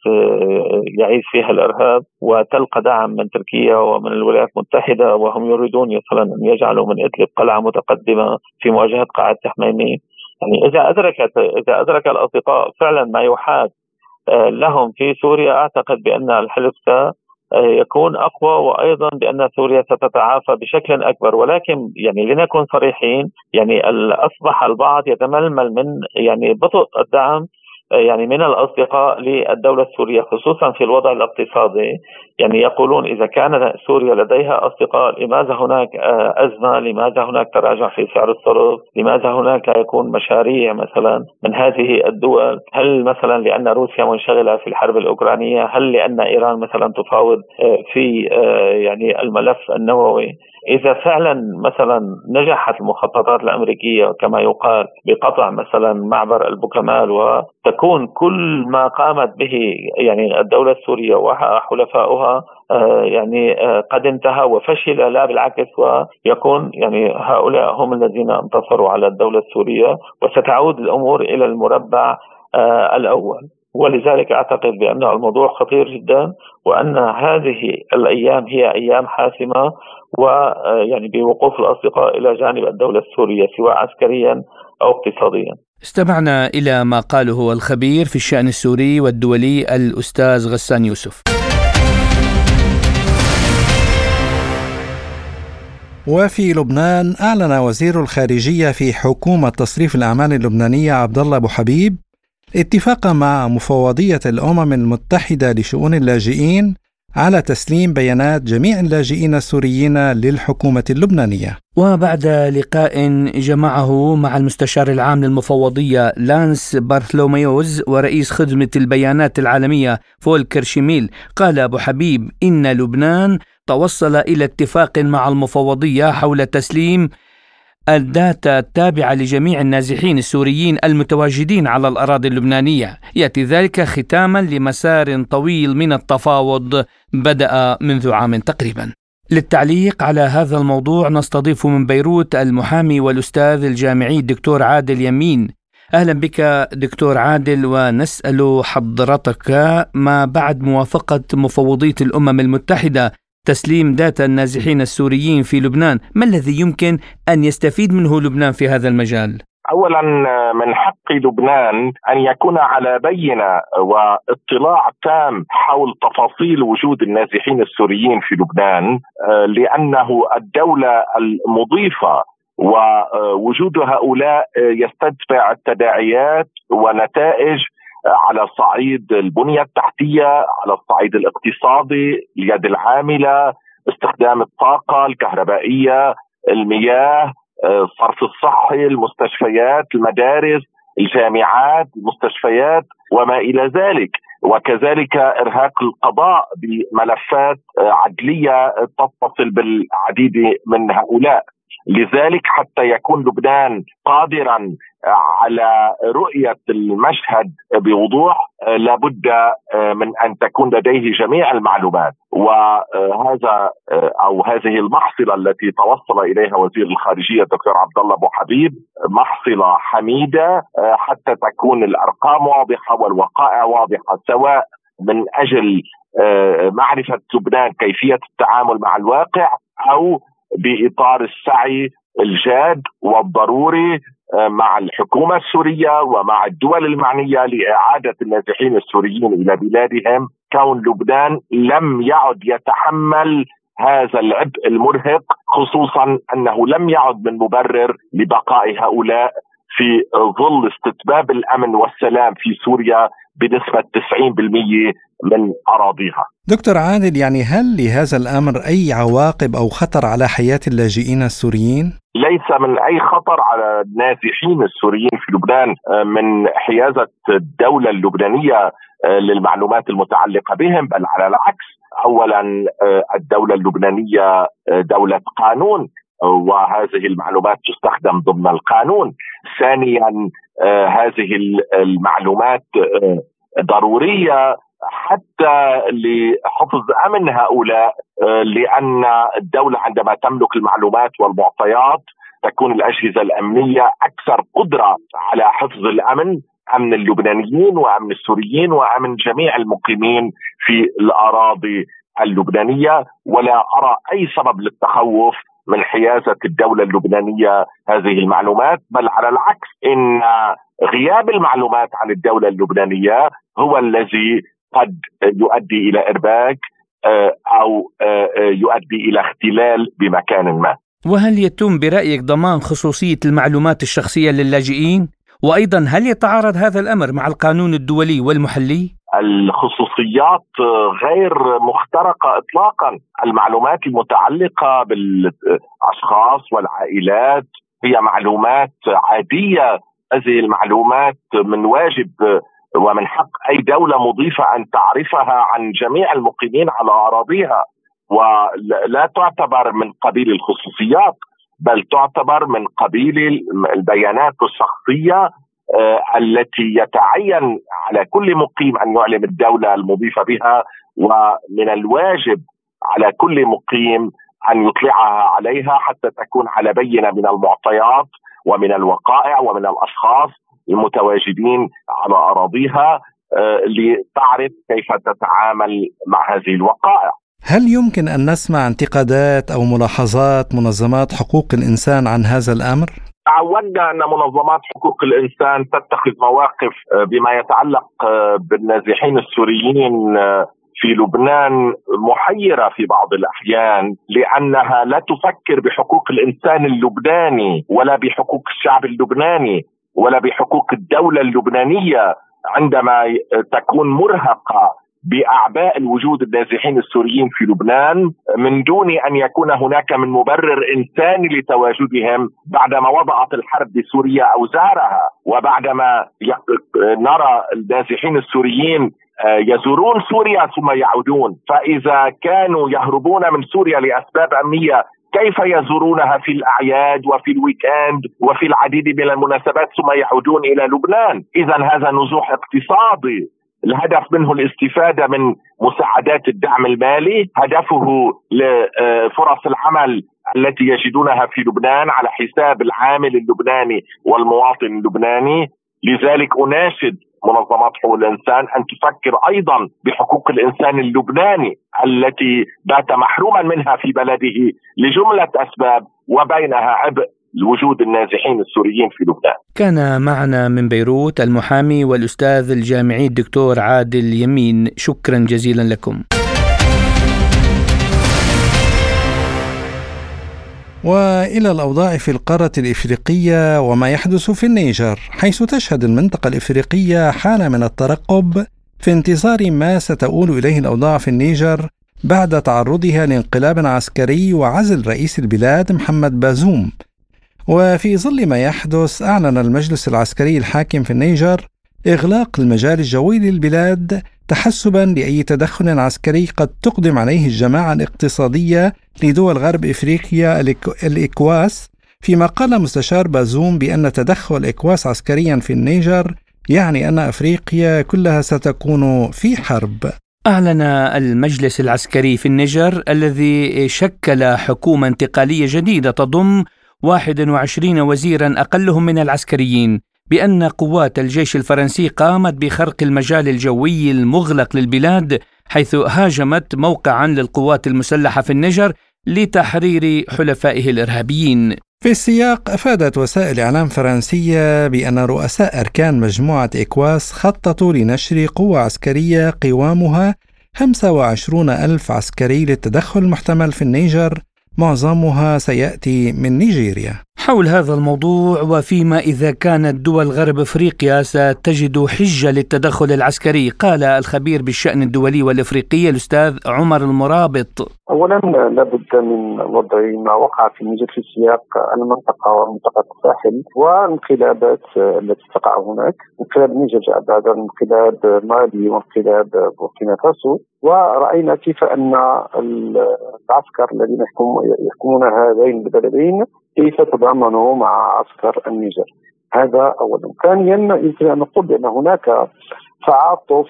يعيش فيها الإرهاب وتلقى دعم من تركيا ومن الولايات المتحدة وهم يريدون مثلا أن يجعلوا من إدلب قلعة متقدمة في مواجهة قاعدة تحميمي يعني إذا أدركت إذا أدرك الأصدقاء فعلا ما يحاك آه، لهم في سوريا أعتقد بأن الحلف يكون أقوى وأيضا بأن سوريا ستتعافى بشكل أكبر. ولكن يعني لنكن صريحين يعني أصبح البعض يتململ من يعني بطء الدعم يعني من الأصدقاء للدولة السورية خصوصا في الوضع الاقتصادي يعني يقولون إذا كان سوريا لديها أصدقاء لماذا هناك أزمة؟ لماذا هناك تراجع في سعر الصرف؟ لماذا هناك لا يكون مشاريع مثلا من هذه الدول؟ هل مثلا لأن روسيا منشغلة في الحرب الأوكرانية؟ هل لأن إيران مثلا تفاوض في يعني الملف النووي؟ إذا فعلا مثلا نجحت المخططات الأمريكية كما يقال بقطع مثلا معبر البوكمال وتكون كل ما قامت به يعني الدولة السورية وحلفائها آه، يعني آه، قد انتهى وفشل لا بالعكس ويكون يعني هؤلاء هم الذين انتصروا على الدولة السورية وستعود الأمور إلى المربع آه، الأول. ولذلك أعتقد بأن الموضوع خطير جدا وأن هذه الأيام هي أيام حاسمة ويعني بوقوف الأصدقاء إلى جانب الدولة السورية سواء عسكريا أو اقتصاديا. استمعنا إلى ما قاله الخبير في الشأن السوري والدولي الأستاذ غسان يوسف. وفي لبنان أعلن وزير الخارجية في حكومة تصريف الاعمال اللبنانية عبد الله أبو حبيب اتفاقا مع مفوضية الأمم المتحدة لشؤون اللاجئين على تسليم بيانات جميع اللاجئين السوريين للحكومة اللبنانية. وبعد لقاء جمعه مع المستشار العام للمفوضية لانس بارثلوميوز ورئيس خدمة البيانات العالمية فولكر شيميل قال أبو حبيب إن لبنان توصل إلى اتفاق مع المفوضية حول تسليم الداتا التابعة لجميع النازحين السوريين المتواجدين على الأراضي اللبنانية. يأتي ذلك ختاما لمسار طويل من التفاوض بدأ منذ عام تقريبا. للتعليق على هذا الموضوع نستضيف من بيروت المحامي والأستاذ الجامعي الدكتور عادل يمين. أهلا بك دكتور عادل ونسأل حضرتك ما بعد موافقة مفوضية الأمم المتحدة تسليم داتا النازحين السوريين في لبنان ما الذي يمكن أن يستفيد منه لبنان في هذا المجال؟ اولا من حق لبنان أن يكون على بينة واطلاع تام حول تفاصيل وجود النازحين السوريين في لبنان لأنه الدولة المضيفة ووجود هؤلاء يستدفع التداعيات ونتائج على صعيد البنية التحتية، على الصعيد الاقتصادي، اليد العاملة، استخدام الطاقة الكهربائية، المياه، الصرف الصحي، المستشفيات، المدارس، الجامعات، المستشفيات وما إلى ذلك. وكذلك إرهاق القضاء بملفات عدلية تتصل بالعديد من هؤلاء لذلك حتى يكون لبنان قادرا على رؤية المشهد بوضوح لابد من أن تكون لديه جميع المعلومات. وهذا أو هذه المحصلة التي توصل إليها وزير الخارجية الدكتور عبد الله أبو حبيب محصلة حميدة حتى تكون الأرقام واضحة والوقائع واضحة سواء من أجل معرفة لبنان كيفية التعامل مع الواقع أو بإطار السعي الجاد والضروري آه، مع الحكومة السورية ومع الدول المعنية لإعادة النازحين السوريين إلى بلادهم كون لبنان لم يعد يتحمل هذا العبء المرهق خصوصا أنه لم يعد من مبرر لبقاء هؤلاء في ظل استتباب الأمن والسلام في سوريا بنسبة 90% من أراضيها. دكتور عادل يعني هل لهذا الأمر أي عواقب أو خطر على حياة اللاجئين السوريين؟ ليس من أي خطر على النازحين السوريين في لبنان آه، من حيازة الدولة اللبنانية آه، للمعلومات المتعلقة بهم بل على العكس اولا آه، الدولة اللبنانية دولة قانون وهذه المعلومات تستخدم ضمن القانون ثانيا هذه المعلومات ضرورية حتى لحفظ أمن هؤلاء آه، لأن الدولة عندما تملك المعلومات والمعطيات تكون الأجهزة الأمنية أكثر قدرة على حفظ الأمن أمن اللبنانيين وأمن السوريين وأمن جميع المقيمين في الأراضي اللبنانية. ولا أرى أي سبب للتخوف من حيازة الدولة اللبنانية هذه المعلومات بل على العكس إن غياب المعلومات عن الدولة اللبنانية هو الذي قد يؤدي إلى إرباك آه، أو آه، آه، يؤدي إلى اختلال بمكان ما. وهل يتم برأيك ضمان خصوصية المعلومات الشخصية للاجئين؟ وأيضا هل يتعارض هذا الأمر مع القانون الدولي والمحلي؟ الخصوصيات غير مخترقة اطلاقا، المعلومات المتعلقة بالأشخاص والعائلات هي معلومات عادية هذه المعلومات من واجب ومن حق أي دولة مضيفة أن تعرفها عن جميع المقيمين على أراضيها ولا تعتبر من قبيل الخصوصيات بل تعتبر من قبيل البيانات الشخصية آه، التي يتعين على كل مقيم أن يعلم الدولة المضيفة بها ومن الواجب على كل مقيم أن يطلعها عليها حتى تكون على بينة من المعطيات ومن الوقائع ومن الأشخاص المتواجدين على أراضيها آه، لتعرف كيف تتعامل مع هذه الوقائع. هل يمكن أن نسمع انتقادات أو ملاحظات منظمات حقوق الإنسان عن هذا الأمر؟ تعودنا أن منظمات حقوق الإنسان تتخذ مواقف آه، بما يتعلق آه، بالنازحين السوريين في لبنان محيرة في بعض الأحيان لأنها لا تفكر بحقوق الإنسان اللبناني ولا بحقوق الشعب اللبناني ولا بحقوق الدولة اللبنانية عندما تكون مرهقة بأعباء الوجود النازحين السوريين في لبنان من دون أن يكون هناك من مبرر انساني لتواجدهم بعدما وضعت الحرب بسوريا اوزارها وبعدما نرى النازحين السوريين يزورون سوريا ثم يعودون. فإذا كانوا يهربون من سوريا لأسباب أمنية كيف يزورونها في الأعياد وفي الويكند وفي العديد من المناسبات ثم يعودون إلى لبنان؟ اذا هذا نزوح اقتصادي. الهدف منه الاستفادة من مساعدات الدعم المالي هدفه لفرص العمل التي يجدونها في لبنان على حساب العامل اللبناني والمواطن اللبناني. لذلك أناشد منظمات حقوق الإنسان أن تفكر أيضا بحقوق الإنسان اللبناني التي بات محروما منها في بلده لجملة أسباب وبينها عبء وجود النازحين السوريين في لبنان. كان معنا من بيروت المحامي والأستاذ الجامعي الدكتور عادل يمين، شكرا جزيلا لكم. وإلى الأوضاع في القارة الإفريقية وما يحدث في النيجر حيث تشهد المنطقة الإفريقية حاله من الترقب في انتظار ما ستؤول إليه الأوضاع في النيجر بعد تعرضها لانقلاب عسكري وعزل رئيس البلاد محمد بازوم. وفي ظل ما يحدث أعلن المجلس العسكري الحاكم في النيجر إغلاق المجال الجوي للبلاد تحسبا لأي تدخل عسكري قد تقدم عليه الجماعة الاقتصادية لدول غرب إفريقيا الإيكواس فيما قال مستشار بازوم بأن تدخل إيكواس عسكريا في النيجر يعني أن إفريقيا كلها ستكون في حرب. أعلن المجلس العسكري في النيجر الذي شكل حكومة انتقالية جديدة تضم 21 وزيرا أقلهم من العسكريين. بأن قوات الجيش الفرنسي قامت بخرق المجال الجوي المغلق للبلاد حيث هاجمت موقعا للقوات المسلحة في النيجر لتحرير حلفائه الإرهابيين في السياق أفادت وسائل إعلام فرنسية بأن رؤساء أركان مجموعة إكواس خططوا لنشر قوة عسكرية قوامها 25 ألف عسكري للتدخل المحتمل في النيجر معظمها سيأتي من نيجيريا. حول هذا الموضوع وفيما إذا كانت دول غرب أفريقيا ستجد حجة للتدخل العسكري، قال الخبير بالشأن الدولي والإفريقي الأستاذ عمر المرابط. اولا لابد من وضع ما وقع في النيجر في سياق المنطقة ومنطقة الساحل والانقلابات التي تقع هناك، انقلاب جاء بعد انقلاب مالي وانقلاب بوركينا فاسو. ورأينا كيف أن العسكر الذين يحكمون هذين البلدين كيف تضامنوا مع عسكر النيجر؟ هذا أولا ثانيا يمكن أن نقول بأن هناك تعاطف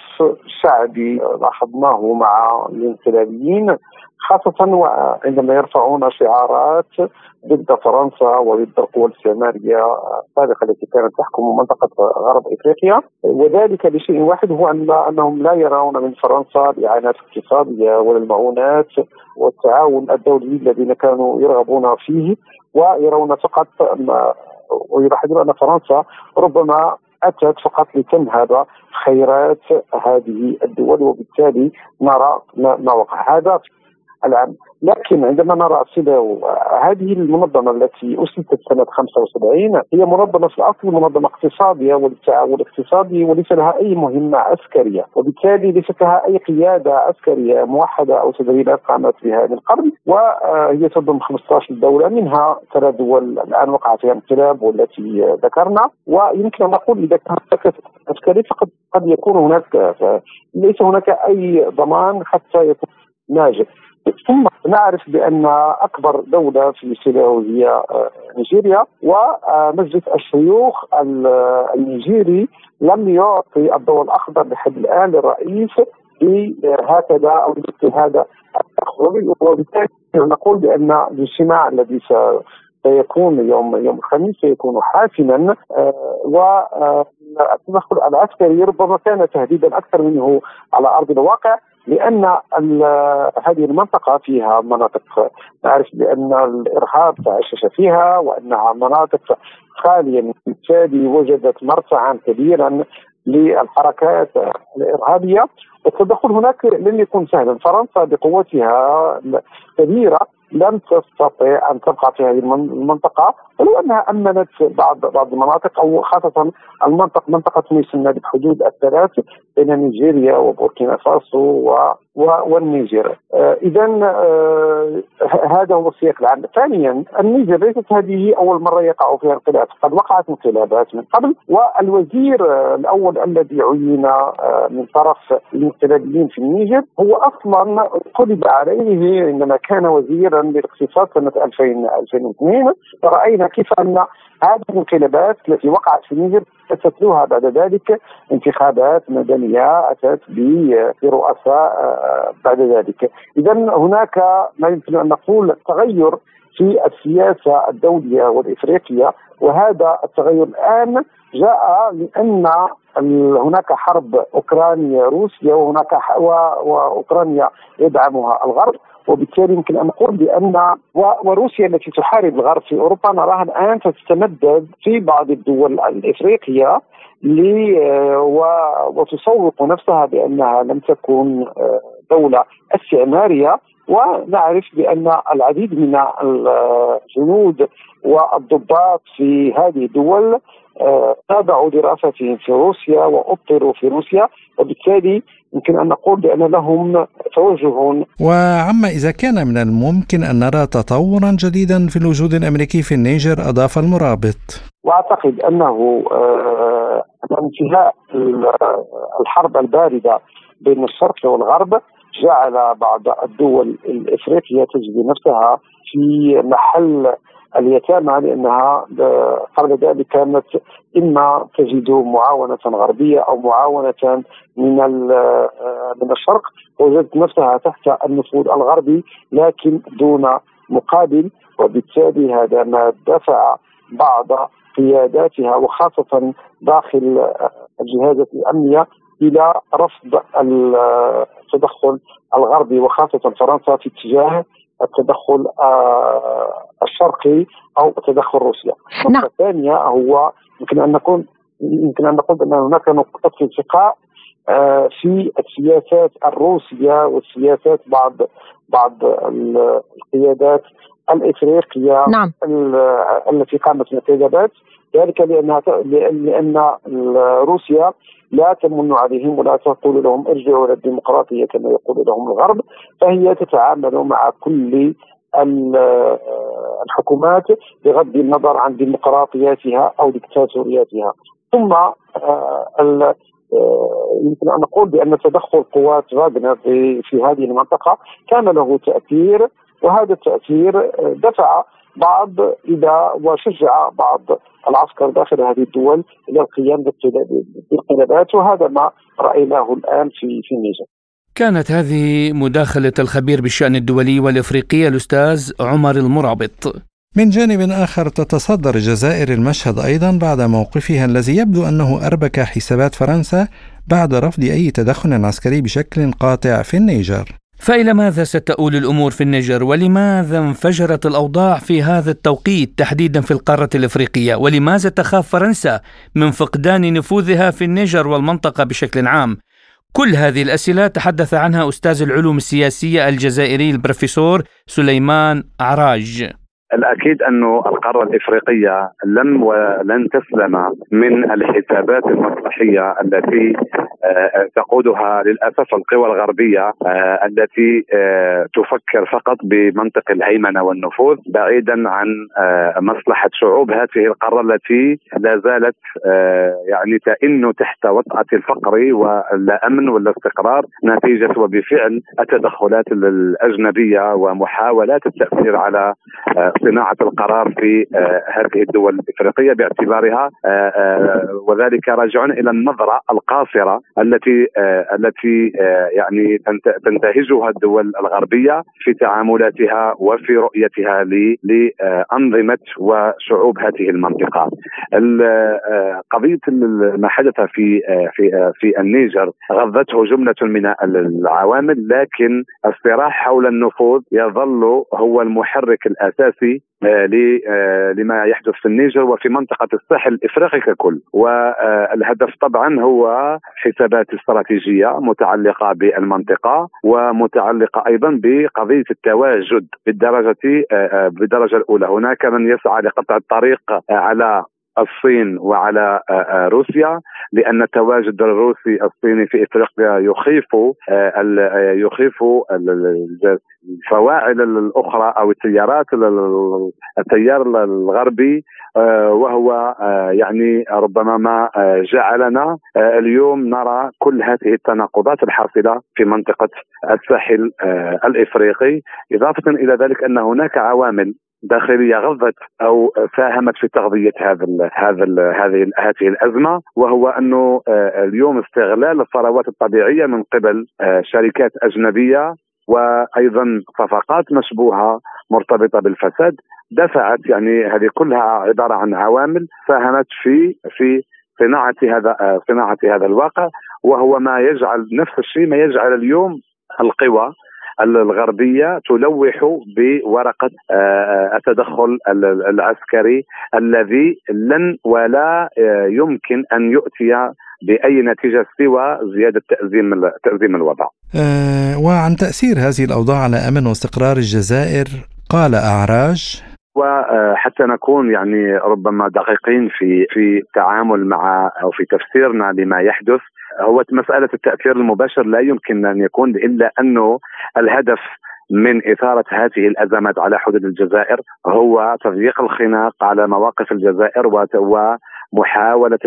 شعبي لاحظناه مع الانقلابيين. خاصة عندما يرفعون شعارات ضد فرنسا وضد القوى الاستعمارية السابقة التي كانت تحكم منطقة غرب إفريقيا. وذلك لشيء واحد هو أن أنهم لا يرون من فرنسا الاعانات الاقتصادية ولا المعونات والتعاون الدولي الذين كانوا يرغبون فيه ويرون فقط ويلاحظون أن فرنسا ربما أتت فقط لتنهب خيرات هذه الدول وبالتالي نرى ما وقع. هذا العام لكن عندما نرى سيدا هذه المنظمة التي أسست سنة 75 هي منظمة في الأصل منظمة اقتصادية وللتعاون الاقتصادي وليس لها أي مهمة عسكرية. وبالتالي ليست لها أي قيادة عسكرية موحدة أو تدريبات قامت بها من قبل. وهي تضم 15 دولة منها ثلاث دول الآن وقع فيها انقلاب والتي ذكرنا. ويمكن أن نقول إذا كانت عسكرية فقد قد يكون هناك ليس هناك أي ضمان حتى يكون ناجح. ثم نعرف بأن أكبر دولة في سيلاو هي آه، نيجيريا ومجلس الشيوخ النيجيري لم يعطي الضوء الأخضر لحد الآن للرئيس بهكذا أو هذا وبالتالي نقول بأن الاجتماع الذي سيكون يوم يوم الخميس سيكون حاسما آه، والتدخل العسكري ربما كان تهديدا أكثر منه على أرض الواقع. لأن هذه المنطقة فيها مناطق نعرف بأن الإرهاب تعشش فيها وأنها مناطق خالية من بالتالي وجدت مرتعا كبيرا للحركات الإرهابية. التدخل هناك لن يكون سهلا. فرنسا بقوتها كبيرة. لم تستطع أن تبقى في هذه المنطقة ولو أنها أمنت بعض بعض المناطق أو خاصة المنطقة منطقة ما يسمى بالحدود الثلاث بين نيجيريا وبوركينا فاسو والنيجر. آه اذا آه هذا هو السياق العام. ثانيا النيجر ليست هذه أول مرة يقع فيها انقلاب. قد وقعت انقلابات من قبل والوزير آه الأول الذي عين من طرف الانقلابيين في النيجر هو أصلا قلب عليه عندما كان وزيرا للاقتصاد سنة 2000 2002 رأينا كيف أن هذه الانقلابات التي وقعت في النيجر ستتلوها بعد ذلك. انتخابات مدنية أتت برؤساء آه، بعد ذلك. اذا هناك ما يمكن أن نقول تغير في السياسة الدولية والإفريقية وهذا التغير الآن جاء لأن هناك حرب اوكرانيا روسيا وهناك واوكرانيا يدعمها الغرب. وبالتالي يمكن أن نقول بأن وروسيا التي تحارب الغرب في أوروبا نراها الآن تتمدد في بعض الدول الإفريقية وتسوق نفسها بأنها لم تكن آه، دولة استعمارية. ونعرف بأن العديد من الجنود والضباط في هذه الدول تابعوا دراستهم في روسيا واضطروا في روسيا. وبالتالي يمكن أن نقول بأن لهم توجه وعما إذا كان من الممكن أن نرى تطورا جديدا في الوجود الأمريكي في النيجر أضاف المرابط. وأعتقد أنه آه، انتهاء الحرب الباردة بين الشرق والغرب جعل بعض الدول الإفريقية تجد نفسها في محل اليتامى لأنها قبل ذلك كانت إما تجد معاونة غربية أو معاونة من من الشرق وجدت نفسها تحت النفوذ الغربي لكن دون مقابل وبالتالي هذا ما دفع بعض قياداتها وخاصة داخل الجهازات الأمنية إلى رفض التدخل الغربي وخاصة فرنسا في اتجاه التدخل آه، الشرقي أو تدخل روسيا. النقطه نعم. الثانية هو يمكن أن نكون يمكن أن نقول ان هناك نقطة التقاء آه، في السياسات الروسية والسياسات بعض بعض القيادات الإفريقية نعم. التي قامت بالانتخابات ذلك لانها لأن روسيا لا تمن عليهم ولا تقول لهم ارجعوا إلى الديمقراطية كما يقول لهم الغرب. فهي تتعامل مع كل الحكومات بغض النظر عن ديمقراطياتها أو ديكتاتورياتها. ثم آه، آه، يمكن أن نقول بأن تدخل قوات فاغنر في هذه المنطقة كان له تأثير وهذا التأثير آه، دفع بعض اذا وشجع بعض العسكر داخل هذه الدول إلى القيام بالانقلابات وهذا ما رأيناه الآن في في النيجر. كانت هذه مداخلة الخبير بالشأن الدولي والإفريقي الأستاذ عمر المرابط من جانب آخر تتصدر الجزائر المشهد أيضا بعد موقفها الذي يبدو أنه أربك حسابات فرنسا بعد رفض أي تدخل عسكري بشكل قاطع في النيجر فإلى ماذا ستؤول الأمور في النيجر ولماذا انفجرت الأوضاع في هذا التوقيت تحديدا في القارة الإفريقية؟ ولماذا تخاف فرنسا من فقدان نفوذها في النيجر والمنطقة بشكل عام؟ كل هذه الأسئلة تحدث عنها أستاذ العلوم السياسية الجزائري البروفيسور سليمان عراج الأكيد انه القارة الإفريقية لم ولن تسلم من الحسابات المصلحيه التي تقودها للأسف القوى الغربية آه، التي آه، تفكر فقط بمنطق الهيمنة والنفوذ بعيدا عن مصلحة شعوب. هذه القارة التي لا زالت يعني تئن تحت وطأة الفقر واللا أمن ولا استقرار نتيجة وبفعل التدخلات الأجنبية ومحاولات التأثير على صناعة القرار في هذه الدول الإفريقية باعتبارها وذلك راجع إلى النظرة القاصرة التي التي يعني تنتهجها الدول الغربية في تعاملاتها وفي رؤيتها لأنظمة وشعوب هذه المنطقة. قضية ما حدث في في في النيجر غضته جملة من العوامل لكن الصراع حول النفوذ يظل هو المحرك الأساسي آه، آه، لما يحدث في النيجر وفي منطقة الساحل الإفريقي ككل. والهدف طبعا هو حسابات استراتيجية متعلقة بالمنطقة ومتعلقة أيضا بقضية التواجد بالدرجة آه، بالدرجة الأولى. هناك من يسعى لقطع الطريق على الصين وعلى روسيا لأن التواجد الروسي الصيني في إفريقيا يخيف يخيف الفواعل الأخرى أو التيارات التيار الغربي آه، وهو آه، يعني ربما ما آه، جعلنا اليوم نرى كل هذه التناقضات الحاصلة في منطقة الساحل الإفريقي. إضافة إلى ذلك أن هناك عوامل داخليه غضت أو ساهمت في تغذية هذا ال هذا ال هذه هذه الأزمة وهو أنه اليوم استغلال الثروات الطبيعية من قبل شركات أجنبية وأيضا صفقات مشبوهة مرتبطة بالفساد دفعت يعني هذه كلها عبارة عن عوامل ساهمت في في صناعة هذا صناعة هذا الواقع وهو ما يجعل نفس الشيء ما يجعل اليوم القوى الغربية تلوح بورقة آه، التدخل العسكري الذي لن ولا آه، يمكن أن يؤتي بأي نتيجة سوى زيادة تأزيم تأزيم الوضع. أه وعن تأثير هذه الأوضاع على أمن واستقرار الجزائر قال أعراج وحتى نكون يعني ربما دقيقين في في التعامل مع أو في تفسيرنا لما يحدث هو مسألة التأثير المباشر لا يمكن أن يكون إلا أنه الهدف من إثارة هذه الأزمات على حدود الجزائر هو تضييق الخناق على مواقف الجزائر ومحاولة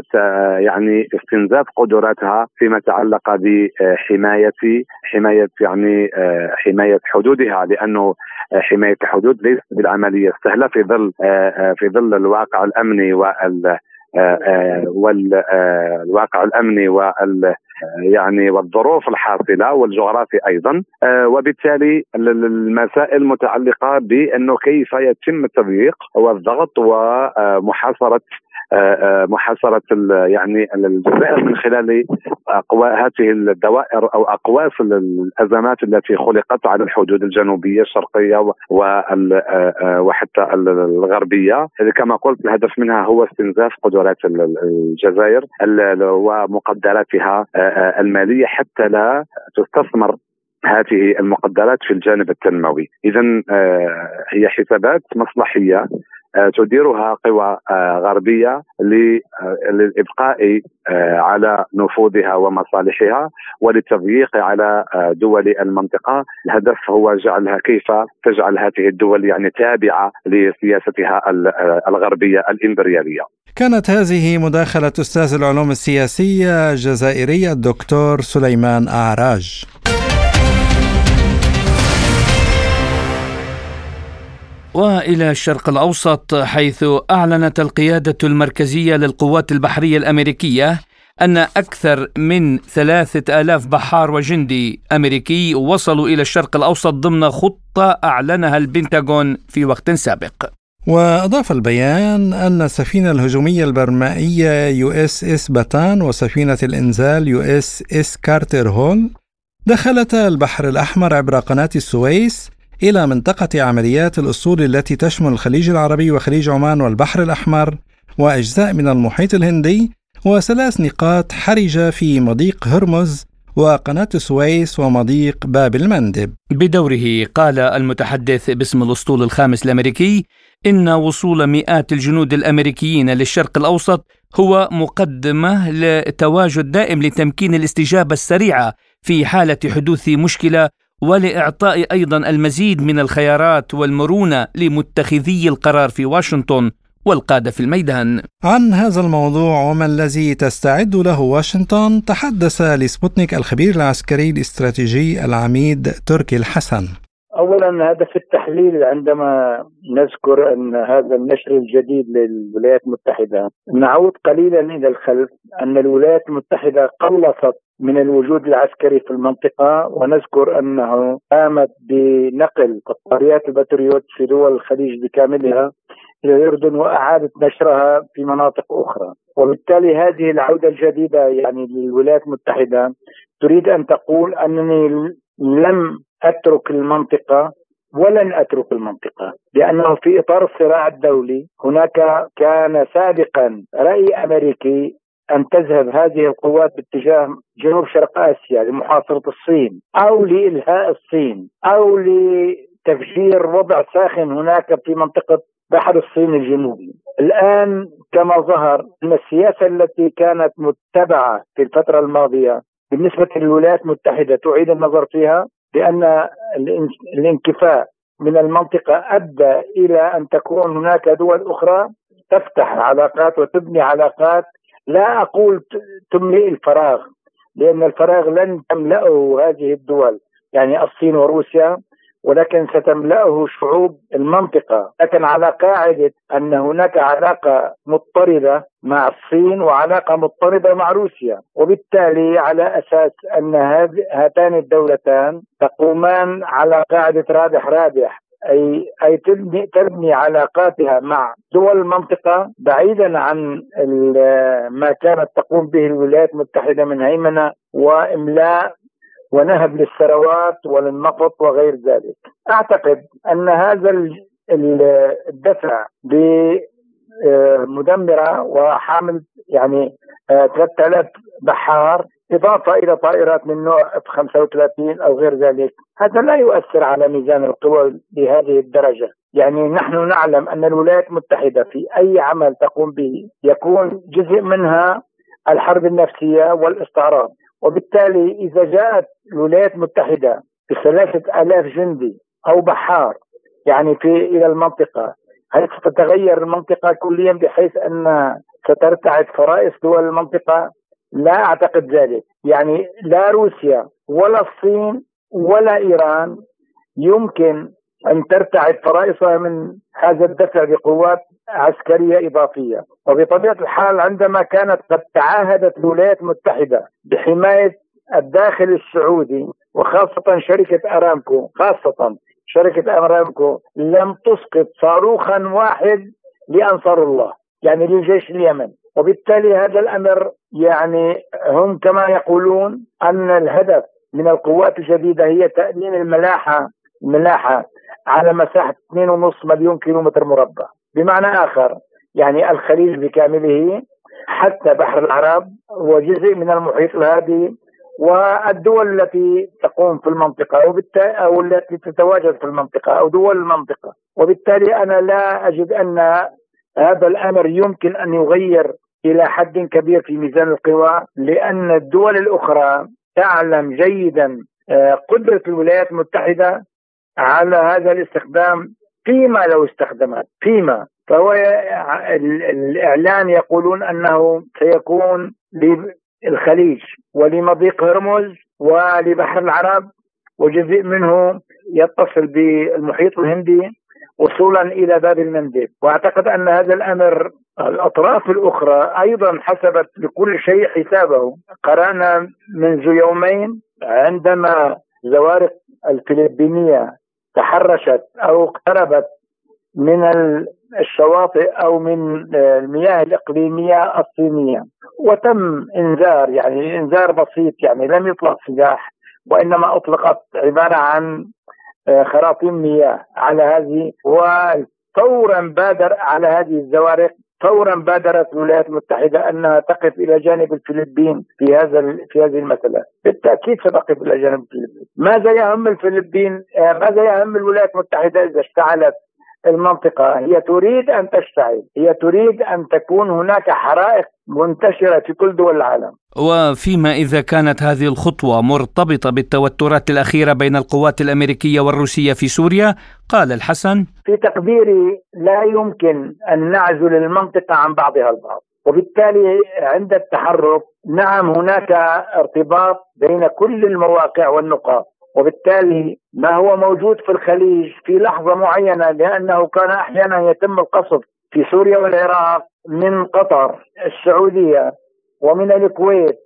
يعني استنزاف قدراتها فيما تعلق بحماية حماية يعني حماية حدودها لأنه حماية الحدود ليست بالعملية السهلة في ظل في ظل الواقع الأمني وال والواقع الأمني وال يعني والظروف الحاصلة والجغرافي أيضا. وبالتالي المسائل المتعلقه بأنه كيف يتم التضييق والضغط ومحاصرة محاصرة يعني الجزائر من خلال اقوى هذه الدوائر أو أقواس الأزمات التي خلقت على الحدود الجنوبية الشرقية وحتى الغربية. كما قلت الهدف منها هو استنزاف قدرات الجزائر ومقدراتها المالية حتى لا تستثمر هذه المقدرات في الجانب التنموي. اذا هي حسابات مصلحية آه، تديرها قوى آه، غربية آه، للإبقاء على نفوذها ومصالحها وللتضييق على دول المنطقة، الهدف هو جعلها كيف تجعل هذه الدول يعني تابعة لسياستها الغربية الإمبريالية. كانت هذه مداخلة أستاذ العلوم السياسية الجزائري الدكتور سليمان أعراج. وإلى الشرق الأوسط حيث أعلنت القيادة المركزية للقوات البحرية الأمريكية أن أكثر من ثلاثة آلاف بحار وجندي أمريكي وصلوا إلى الشرق الأوسط ضمن خطة أعلنها البنتاغون في وقت سابق. وأضاف البيان أن السفينة الهجومية البرمائية يو إس إس باتان وسفينة الإنزال يو إس إس كارتر هول دخلتا البحر الأحمر عبر قناة السويس إلى منطقة عمليات الأسطول التي تشمل الخليج العربي وخليج عمان والبحر الأحمر وأجزاء من المحيط الهندي وثلاث نقاط حرجة في مضيق هرمز وقناة السويس ومضيق باب المندب. بدوره قال المتحدث باسم الأسطول الخامس الأمريكي إن وصول مئات الجنود الأمريكيين للشرق الأوسط هو مقدمة لتواجد دائم لتمكين الاستجابة السريعة في حالة حدوث مشكلة ولإعطاء أيضا المزيد من الخيارات والمرونة لمتخذي القرار في واشنطن والقادة في الميدان. عن هذا الموضوع وما الذي تستعد له واشنطن تحدث لسبوتنيك الخبير العسكري الاستراتيجي العميد تركي الحسن. اولا هذا في التحليل عندما نذكر أن هذا النشر الجديد للولايات المتحدة. نعود قليلا إلى الخلف أن الولايات المتحدة قلصت من الوجود العسكري في المنطقة ونذكر أنه قامت بنقل بطاريات البتريوت في دول الخليج بكاملها إلى الأردن وأعادت نشرها في مناطق أخرى. وبالتالي هذه العودة الجديدة يعني للولايات المتحدة تريد أن تقول أنني لم أترك المنطقة ولن أترك المنطقة لأنه في إطار الصراع الدولي هناك كان سابقا رأي أمريكي أن تذهب هذه القوات باتجاه جنوب شرق آسيا لمحاصرة الصين أو لإلهاء الصين أو لتفجير وضع ساخن هناك في منطقة بحر الصين الجنوبي. الآن كما ظهر أن السياسة التي كانت متبعة في الفترة الماضية بالنسبة للولايات المتحدة تعيد النظر فيها بان الانكفاء من المنطقة أدى إلى أن تكون هناك دول أخرى تفتح علاقات وتبني علاقات. لا أقول تملئ الفراغ لأن الفراغ لن تملأه هذه الدول يعني الصين وروسيا. ولكن ستملأه شعوب المنطقة. لكن على قاعدة أن هناك علاقة مضطردة مع الصين وعلاقة مضطردة مع روسيا. وبالتالي على أساس أن هاتان الدولتان تقومان على قاعدة رابح رابح اي أي تبني تبني علاقاتها مع دول المنطقة بعيدا عن ما كانت تقوم به الولايات المتحدة من هيمنة وإملاء ونهب للثروات وللنفط وغير ذلك. أعتقد أن هذا الدفع بمدمرة وحامل يعني 3000 بحار إضافة إلى طائرات من نوع اف 35 أو غير ذلك هذا لا يؤثر على ميزان القوى بهذه الدرجة يعني نحن نعلم أن الولايات المتحدة في أي عمل تقوم به يكون جزء منها الحرب النفسية والاستعراض وبالتالي إذا جاءت الولايات المتحدة بثلاثة آلاف جندي أو بحار يعني في إلى المنطقة هل ستتغير المنطقة كليا بحيث أن سترتعد فرائس دول المنطقة؟ لا أعتقد ذلك. يعني لا روسيا ولا الصين ولا إيران يمكن أن ترتعد فرائصها من هذا الدفع بقوات عسكرية إضافية. وبطبيعة الحال عندما كانت قد تعاهدت الولايات المتحدة بحماية الداخل السعودي وخاصة شركة أرامكو خاصة شركة أرامكو لم تسقط صاروخا واحد لأنصار الله يعني لجيش اليمن. وبالتالي هذا الأمر يعني هم كما يقولون أن الهدف من القوات الجديدة هي تأمين الملاحة الملاحة على مساحة 2.5 مليون كيلومتر مربع. بمعنى آخر يعني الخليج بكامله حتى بحر العرب وجزء من المحيط الهادي والدول التي تقوم في المنطقة وبالتالي أو التي تتواجد في المنطقة أو دول المنطقة. وبالتالي أنا لا أجد أن هذا الأمر يمكن أن يغير إلى حد كبير في ميزان القوى لأن الدول الأخرى تعلم جيدا آه، قدرة الولايات المتحدة على هذا الاستخدام فيما لو استخدمت فيما فهو الإعلان يقولون أنه سيكون للخليج ولمضيق هرمز ولبحر العرب وجزء منه يتصل بالمحيط الهندي وصولا إلى باب المندب. وأعتقد أن هذا الأمر الأطراف الأخرى أيضا حسبت لكل شيء حسابه. قرأنا منذ يومين عندما زوارق الفلبينية تحرشت أو اقتربت من الشواطئ أو من المياه الإقليمية الصينية. وتم إنذار يعني إنذار بسيط يعني لم يطلق سلاح وإنما أطلقت عبارة عن آه، خراطيم مياه على هذه وفورا بادر على هذه الزوارق فورا بادرت الولايات المتحدة أنها تقف إلى جانب الفلبين في هذا في هذه المسألة، بالتأكيد ستقف إلى جانب الفلبين، ماذا يهم الفلبين؟ آه، ماذا يهم الولايات المتحدة إذا اشتعلت المنطقة. هي تريد أن تشتعل. هي تريد أن تكون هناك حرائق منتشرة في كل دول العالم. وفيما إذا كانت هذه الخطوة مرتبطة بالتوترات الأخيرة بين القوات الأمريكية والروسية في سوريا قال الحسن في تقديري لا يمكن أن نعزل المنطقة عن بعضها البعض. وبالتالي عند التحرك نعم هناك ارتباط بين كل المواقع والنقاط. وبالتالي ما هو موجود في الخليج في لحظة معينة لأنه كان أحيانا يتم القصف في سوريا والعراق من قطر السعودية ومن الكويت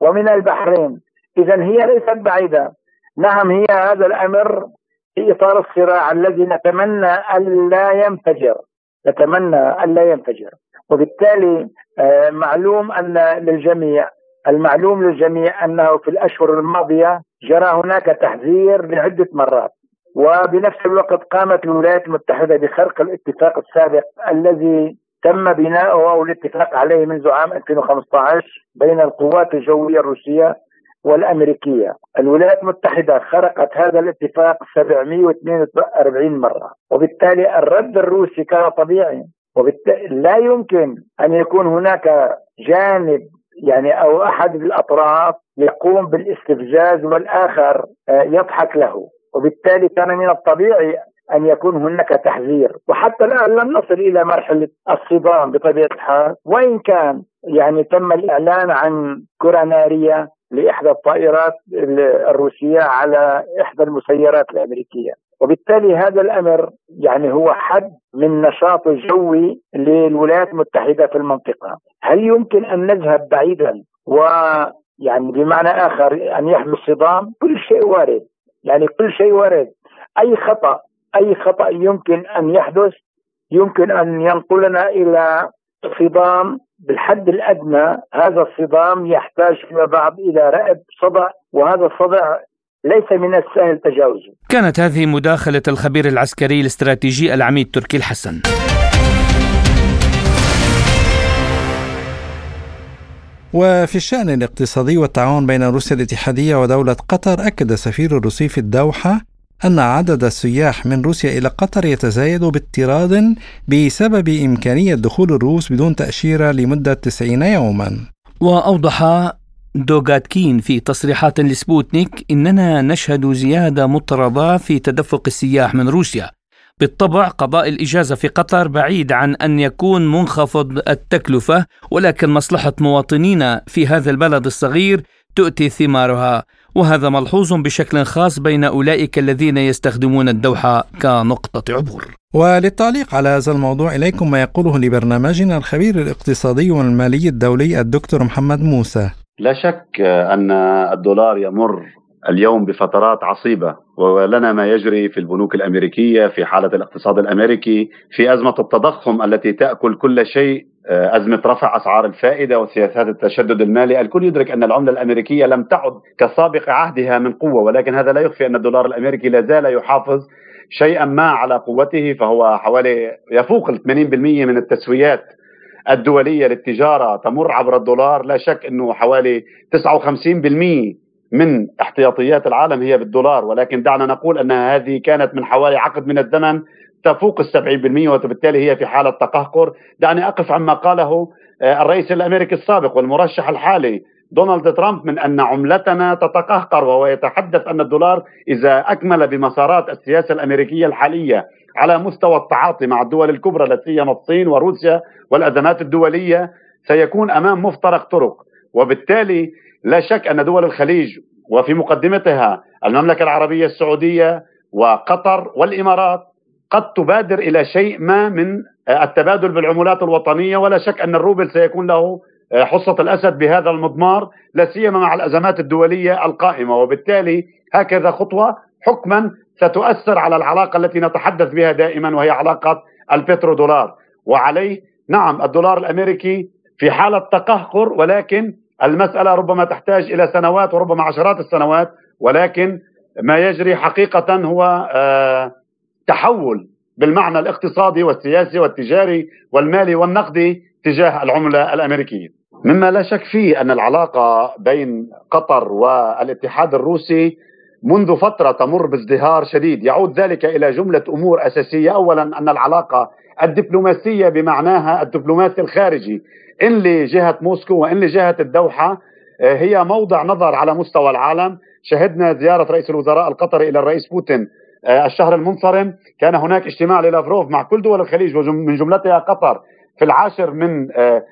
ومن البحرين. إذا هي ليست بعيدة. نعم هي هذا الأمر في إطار الصراع الذي نتمنى ألا ينفجر. نتمنى ألا ينفجر. وبالتالي آه، معلوم أن للجميع المعلوم للجميع أنه في الأشهر الماضية جرى هناك تحذير لعدة مرات وبنفس الوقت قامت الولايات المتحدة بخرق الاتفاق السابق الذي تم بناؤه أو الاتفاق عليه منذ عام 2015 بين القوات الجوية الروسية والأمريكية. الولايات المتحدة خرقت هذا الاتفاق 742 مرة، وبالتالي الرد الروسي كان طبيعي، وبالتالي لا يمكن أن يكون هناك جانب يعني أو أحد الاطراف يقوم بالاستفزاز والآخر آه، يضحك له. وبالتالي كان من الطبيعي أن يكون هناك تحذير. وحتى الآن لم نصل إلى مرحلة الصدام بطبيعه الحال وإن كان يعني تم الإعلان عن كرة نارية لإحدى الطائرات الروسية على إحدى المسيرات الأمريكية. وبالتالي هذا الأمر يعني هو حد من نشاط الجوي للولايات المتحدة في المنطقة، هل يمكن أن نذهب بعيدا ويعني بمعنى آخر أن يحدث صدام؟ كل شيء وارد، يعني كل شيء وارد، أي خطأ أي خطأ يمكن أن يحدث؟ يمكن أن ينقلنا إلى صدام. بالحد الأدنى هذا الصدام يحتاج فيما بعد إلى رأب صدع وهذا الصدع ليس من السهل تجاوزه. كانت هذه مداخلة الخبير العسكري الاستراتيجي العميد تركي الحسن. وفي الشأن الاقتصادي والتعاون بين روسيا الاتحادية ودولة قطر أكد سفير الروسي في الدوحة أن عدد السياح من روسيا إلى قطر يتزايد باضطراد بسبب إمكانية دخول الروس بدون تأشيرة لمدة 90 يوما وأوضح دوغاتكين في تصريحات لسبوتنيك إننا نشهد زيادة مضطردة في تدفق السياح من روسيا. بالطبع قضاء الإجازة في قطر بعيد عن أن يكون منخفض التكلفة ولكن مصلحة مواطنينا في هذا البلد الصغير تؤتي ثمارها. وهذا ملحوظ بشكل خاص بين أولئك الذين يستخدمون الدوحة كنقطة عبور. وللتعليق على هذا الموضوع إليكم ما يقوله لبرنامجنا الخبير الاقتصادي والمالي الدولي الدكتور محمد موسى. لا شك أن الدولار يمر اليوم بفترات عصيبة ولنا ما يجري في البنوك الأمريكية في حالة الاقتصاد الأمريكي في أزمة التضخم التي تأكل كل شيء أزمة رفع أسعار الفائدة وسياسات التشدد المالي. الكل يدرك أن العملة الأمريكية لم تعد كسابق عهدها من قوة ولكن هذا لا يخفي أن الدولار الأمريكي لا زال يحافظ شيئا ما على قوته فهو حوالي يفوق ال 80% من التسويات الدولية للتجارة تمر عبر الدولار لا شك أنه حوالي 59% من احتياطيات العالم هي بالدولار ولكن دعنا نقول أن هذه كانت من حوالي عقد من الزمن تفوق السبعين بالمئة وبالتالي هي في حالة تقهقر. دعني أقف عما قاله آه، الرئيس الأمريكي السابق والمرشح الحالي دونالد ترامب من أن عملتنا تتقهقر وهو يتحدث أن الدولار إذا أكمل بمسارات السياسة الأمريكية الحالية على مستوى التعاطي مع الدول الكبرى لا سيما الصين وروسيا والأزمات الدولية سيكون أمام مفترق طرق. وبالتالي لا شك أن دول الخليج وفي مقدمتها المملكة العربية السعودية وقطر والإمارات قد تبادر إلى شيء ما من التبادل بالعملات الوطنية ولا شك أن الروبل سيكون له حصة الأسد بهذا المضمار لا سيما مع الأزمات الدولية القائمة. وبالتالي هكذا خطوة حكما ستؤثر على العلاقة التي نتحدث بها دائما وهي علاقة البترودولار وعليه نعم الدولار الأمريكي في حالة تقهقر ولكن المسألة ربما تحتاج إلى سنوات وربما عشرات السنوات ولكن ما يجري حقيقة هو آه، تحول بالمعنى الاقتصادي والسياسي والتجاري والمالي والنقدي تجاه العملة الأمريكية. مما لا شك فيه أن العلاقة بين قطر والاتحاد الروسي منذ فترة تمر بازدهار شديد. يعود ذلك إلى جملة أمور أساسية. أولا أن العلاقة الدبلوماسية بمعناها الدبلوماسي الخارجي. إن لجهة موسكو وإن لجهة الدوحة آه، هي موضع نظر على مستوى العالم. شهدنا زيارة رئيس الوزراء القطري إلى الرئيس بوتين آه، الشهر المنصرم. كان هناك اجتماع للافروف مع كل دول الخليج ومن جملتها قطر. في العاشر من آه،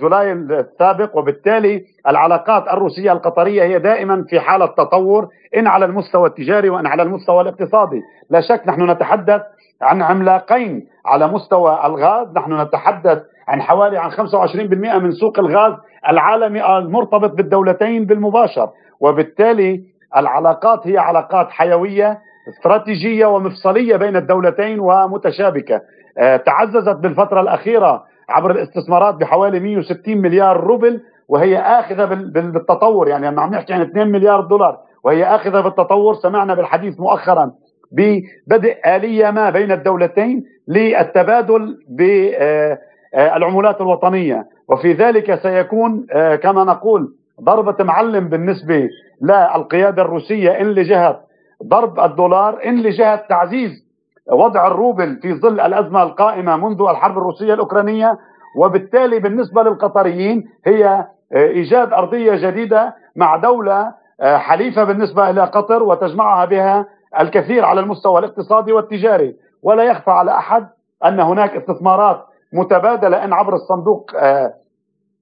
جولاي السابق وبالتالي العلاقات الروسية القطرية هي دائما في حالة تطور إن على المستوى التجاري وإن على المستوى الاقتصادي. لا شك نحن نتحدث عن عملاقين على مستوى الغاز نحن نتحدث عن حوالي عن 25% من سوق الغاز العالمي المرتبط بالدولتين بالمباشر. وبالتالي العلاقات هي علاقات حيوية استراتيجية ومفصلية بين الدولتين ومتشابكة. آه، تعززت بالفترة الأخيرة عبر الاستثمارات بحوالي 160 مليار روبل وهي آخذة بالتطور. يعني عم نحكي عن 2 مليار دولار وهي آخذة بالتطور. سمعنا بالحديث مؤخرا ببدء آلية ما بين الدولتين للتبادل بالعملات آه، الوطنية. وفي ذلك سيكون آه، كما نقول ضربة معلم بالنسبة للقيادة الروسية إن لجهة ضرب الدولار إن لجهة تعزيز وضع الروبل في ظل الأزمة القائمة منذ الحرب الروسية الأوكرانية وبالتالي بالنسبة للقطريين هي آه، إيجاد أرضية جديدة مع دولة حليفة بالنسبة إلى قطر وتجمعها بها الكثير على المستوى الاقتصادي والتجاري. ولا يخفى على أحد أن هناك استثمارات متبادلة إن عبر الصندوق آه،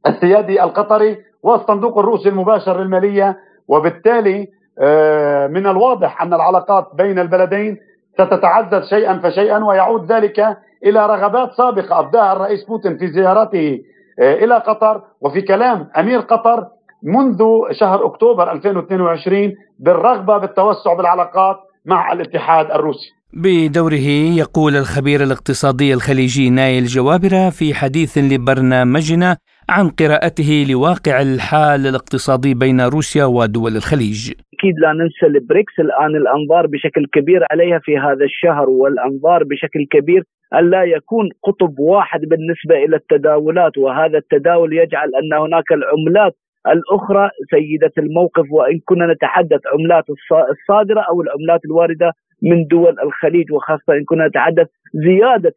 السيادي القطري والصندوق الروسي المباشر للمالية. وبالتالي آه، من الواضح أن العلاقات بين البلدين ستتعزز شيئا فشيئا ويعود ذلك إلى رغبات سابقة. أبداها الرئيس بوتين في زيارته آه، إلى قطر وفي كلام أمير قطر منذ شهر أكتوبر 2022 بالرغبة بالتوسع بالعلاقات مع الاتحاد الروسي. بدوره يقول الخبير الاقتصادي الخليجي نايل جوابرة في حديث لبرنامجنا عن قراءته لواقع الحال الاقتصادي بين روسيا ودول الخليج. أكيد لا ننسى البريكس الآن الأنظار بشكل كبير عليها في هذا الشهر والأنظار بشكل كبير ألا يكون قطب واحد بالنسبة إلى التداولات وهذا التداول يجعل أن هناك العملات الأخرى سيدة الموقف وإن كنا نتحدث عملات الصادرة أو العملات الواردة من دول الخليج وخاصة إن كنا نتحدث زيادة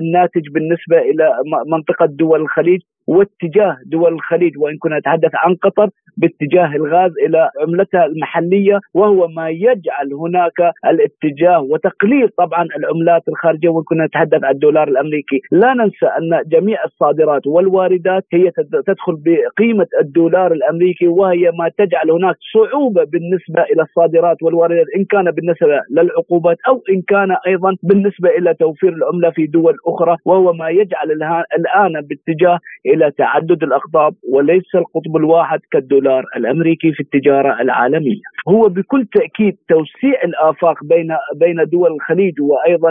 الناتج بالنسبة إلى منطقة دول الخليج واتجاه دول الخليج وإن كنا نتحدث عن قطر باتجاه الغاز إلى عملتها المحلية وهو ما يجعل هناك الاتجاه وتقليل طبعا العملات الخارجية. وإن كنا نتحدث عن الدولار الأمريكي لا ننسى أن جميع الصادرات والواردات هي تدخل بقيمة الدولار الأمريكي وهي ما تجعل هناك صعوبة بالنسبة إلى الصادرات والواردات إن كان بالنسبة للعقوبات أو إن كان أيضا بالنسبة إلى توفير العملة في دول أخرى. وهو ما يجعل الآن باتجاه إلى تعدد الأقطاب وليس القطب الواحد كالدولار. الأمريكي في التجارة العالمية. هو بكل تأكيد توسيع الآفاق بين بين دول الخليج وأيضا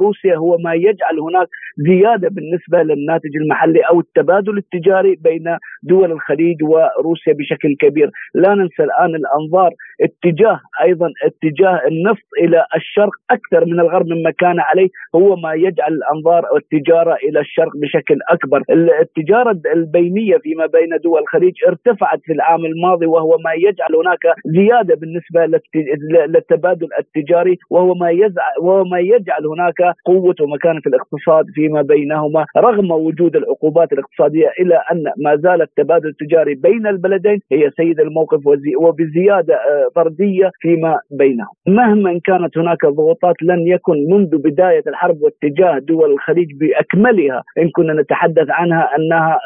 روسيا هو ما يجعل هناك زيادة بالنسبة للناتج المحلي أو التبادل التجاري بين دول الخليج وروسيا بشكل كبير. لا ننسى الآن الأنظار اتجاه أيضا اتجاه النفط إلى الشرق أكثر من الغرب مما كان عليه هو ما يجعل الأنظار والتجارة إلى الشرق بشكل أكبر. التجارة البينية فيما بين دول الخليج ارتفعت في العام الماضي وهو ما يجعل هناك زيادة بالنسبة للتبادل التجاري وهو ما وهو ما يجعل هناك قوة ومكانة الاقتصاد فيما بينهما رغم وجود العقوبات الاقتصادية إلى أن ما زال التبادل التجاري بين البلدين هي سيد الموقف وبزيادة فردية فيما بينهم. مهما كانت هناك ضغوطات لن يكن منذ بداية الحرب واتجاه دول الخليج بأكملها. إن كنا نتحدث عنها أنها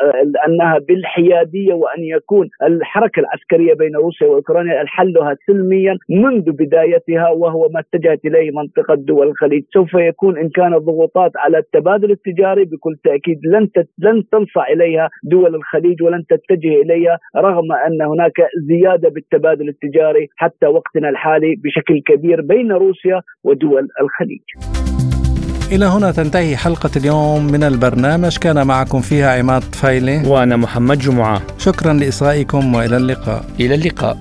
أنها بالحيادية وأن يكون الحركة العسكرية بين روسيا وأوكرانيا حلها سلميا منذ بدايتها وهو ما اتجهت إليه منطقة دول الخليج. سوف يكون إن كان ضغوطات على التبادل التجاري بكل تأكيد لن لن تنصع إليها دول الخليج ولن تتجه إليها رغم أن هناك زيادة بالتبادل التجاري. حتى وقتنا الحالي بشكل كبير بين روسيا ودول الخليج. إلى هنا تنتهي حلقة اليوم من البرنامج. كان معكم فيها عماد فايلي. وأنا محمد جمعة. شكرا لإصغائكم وإلى اللقاء. إلى اللقاء.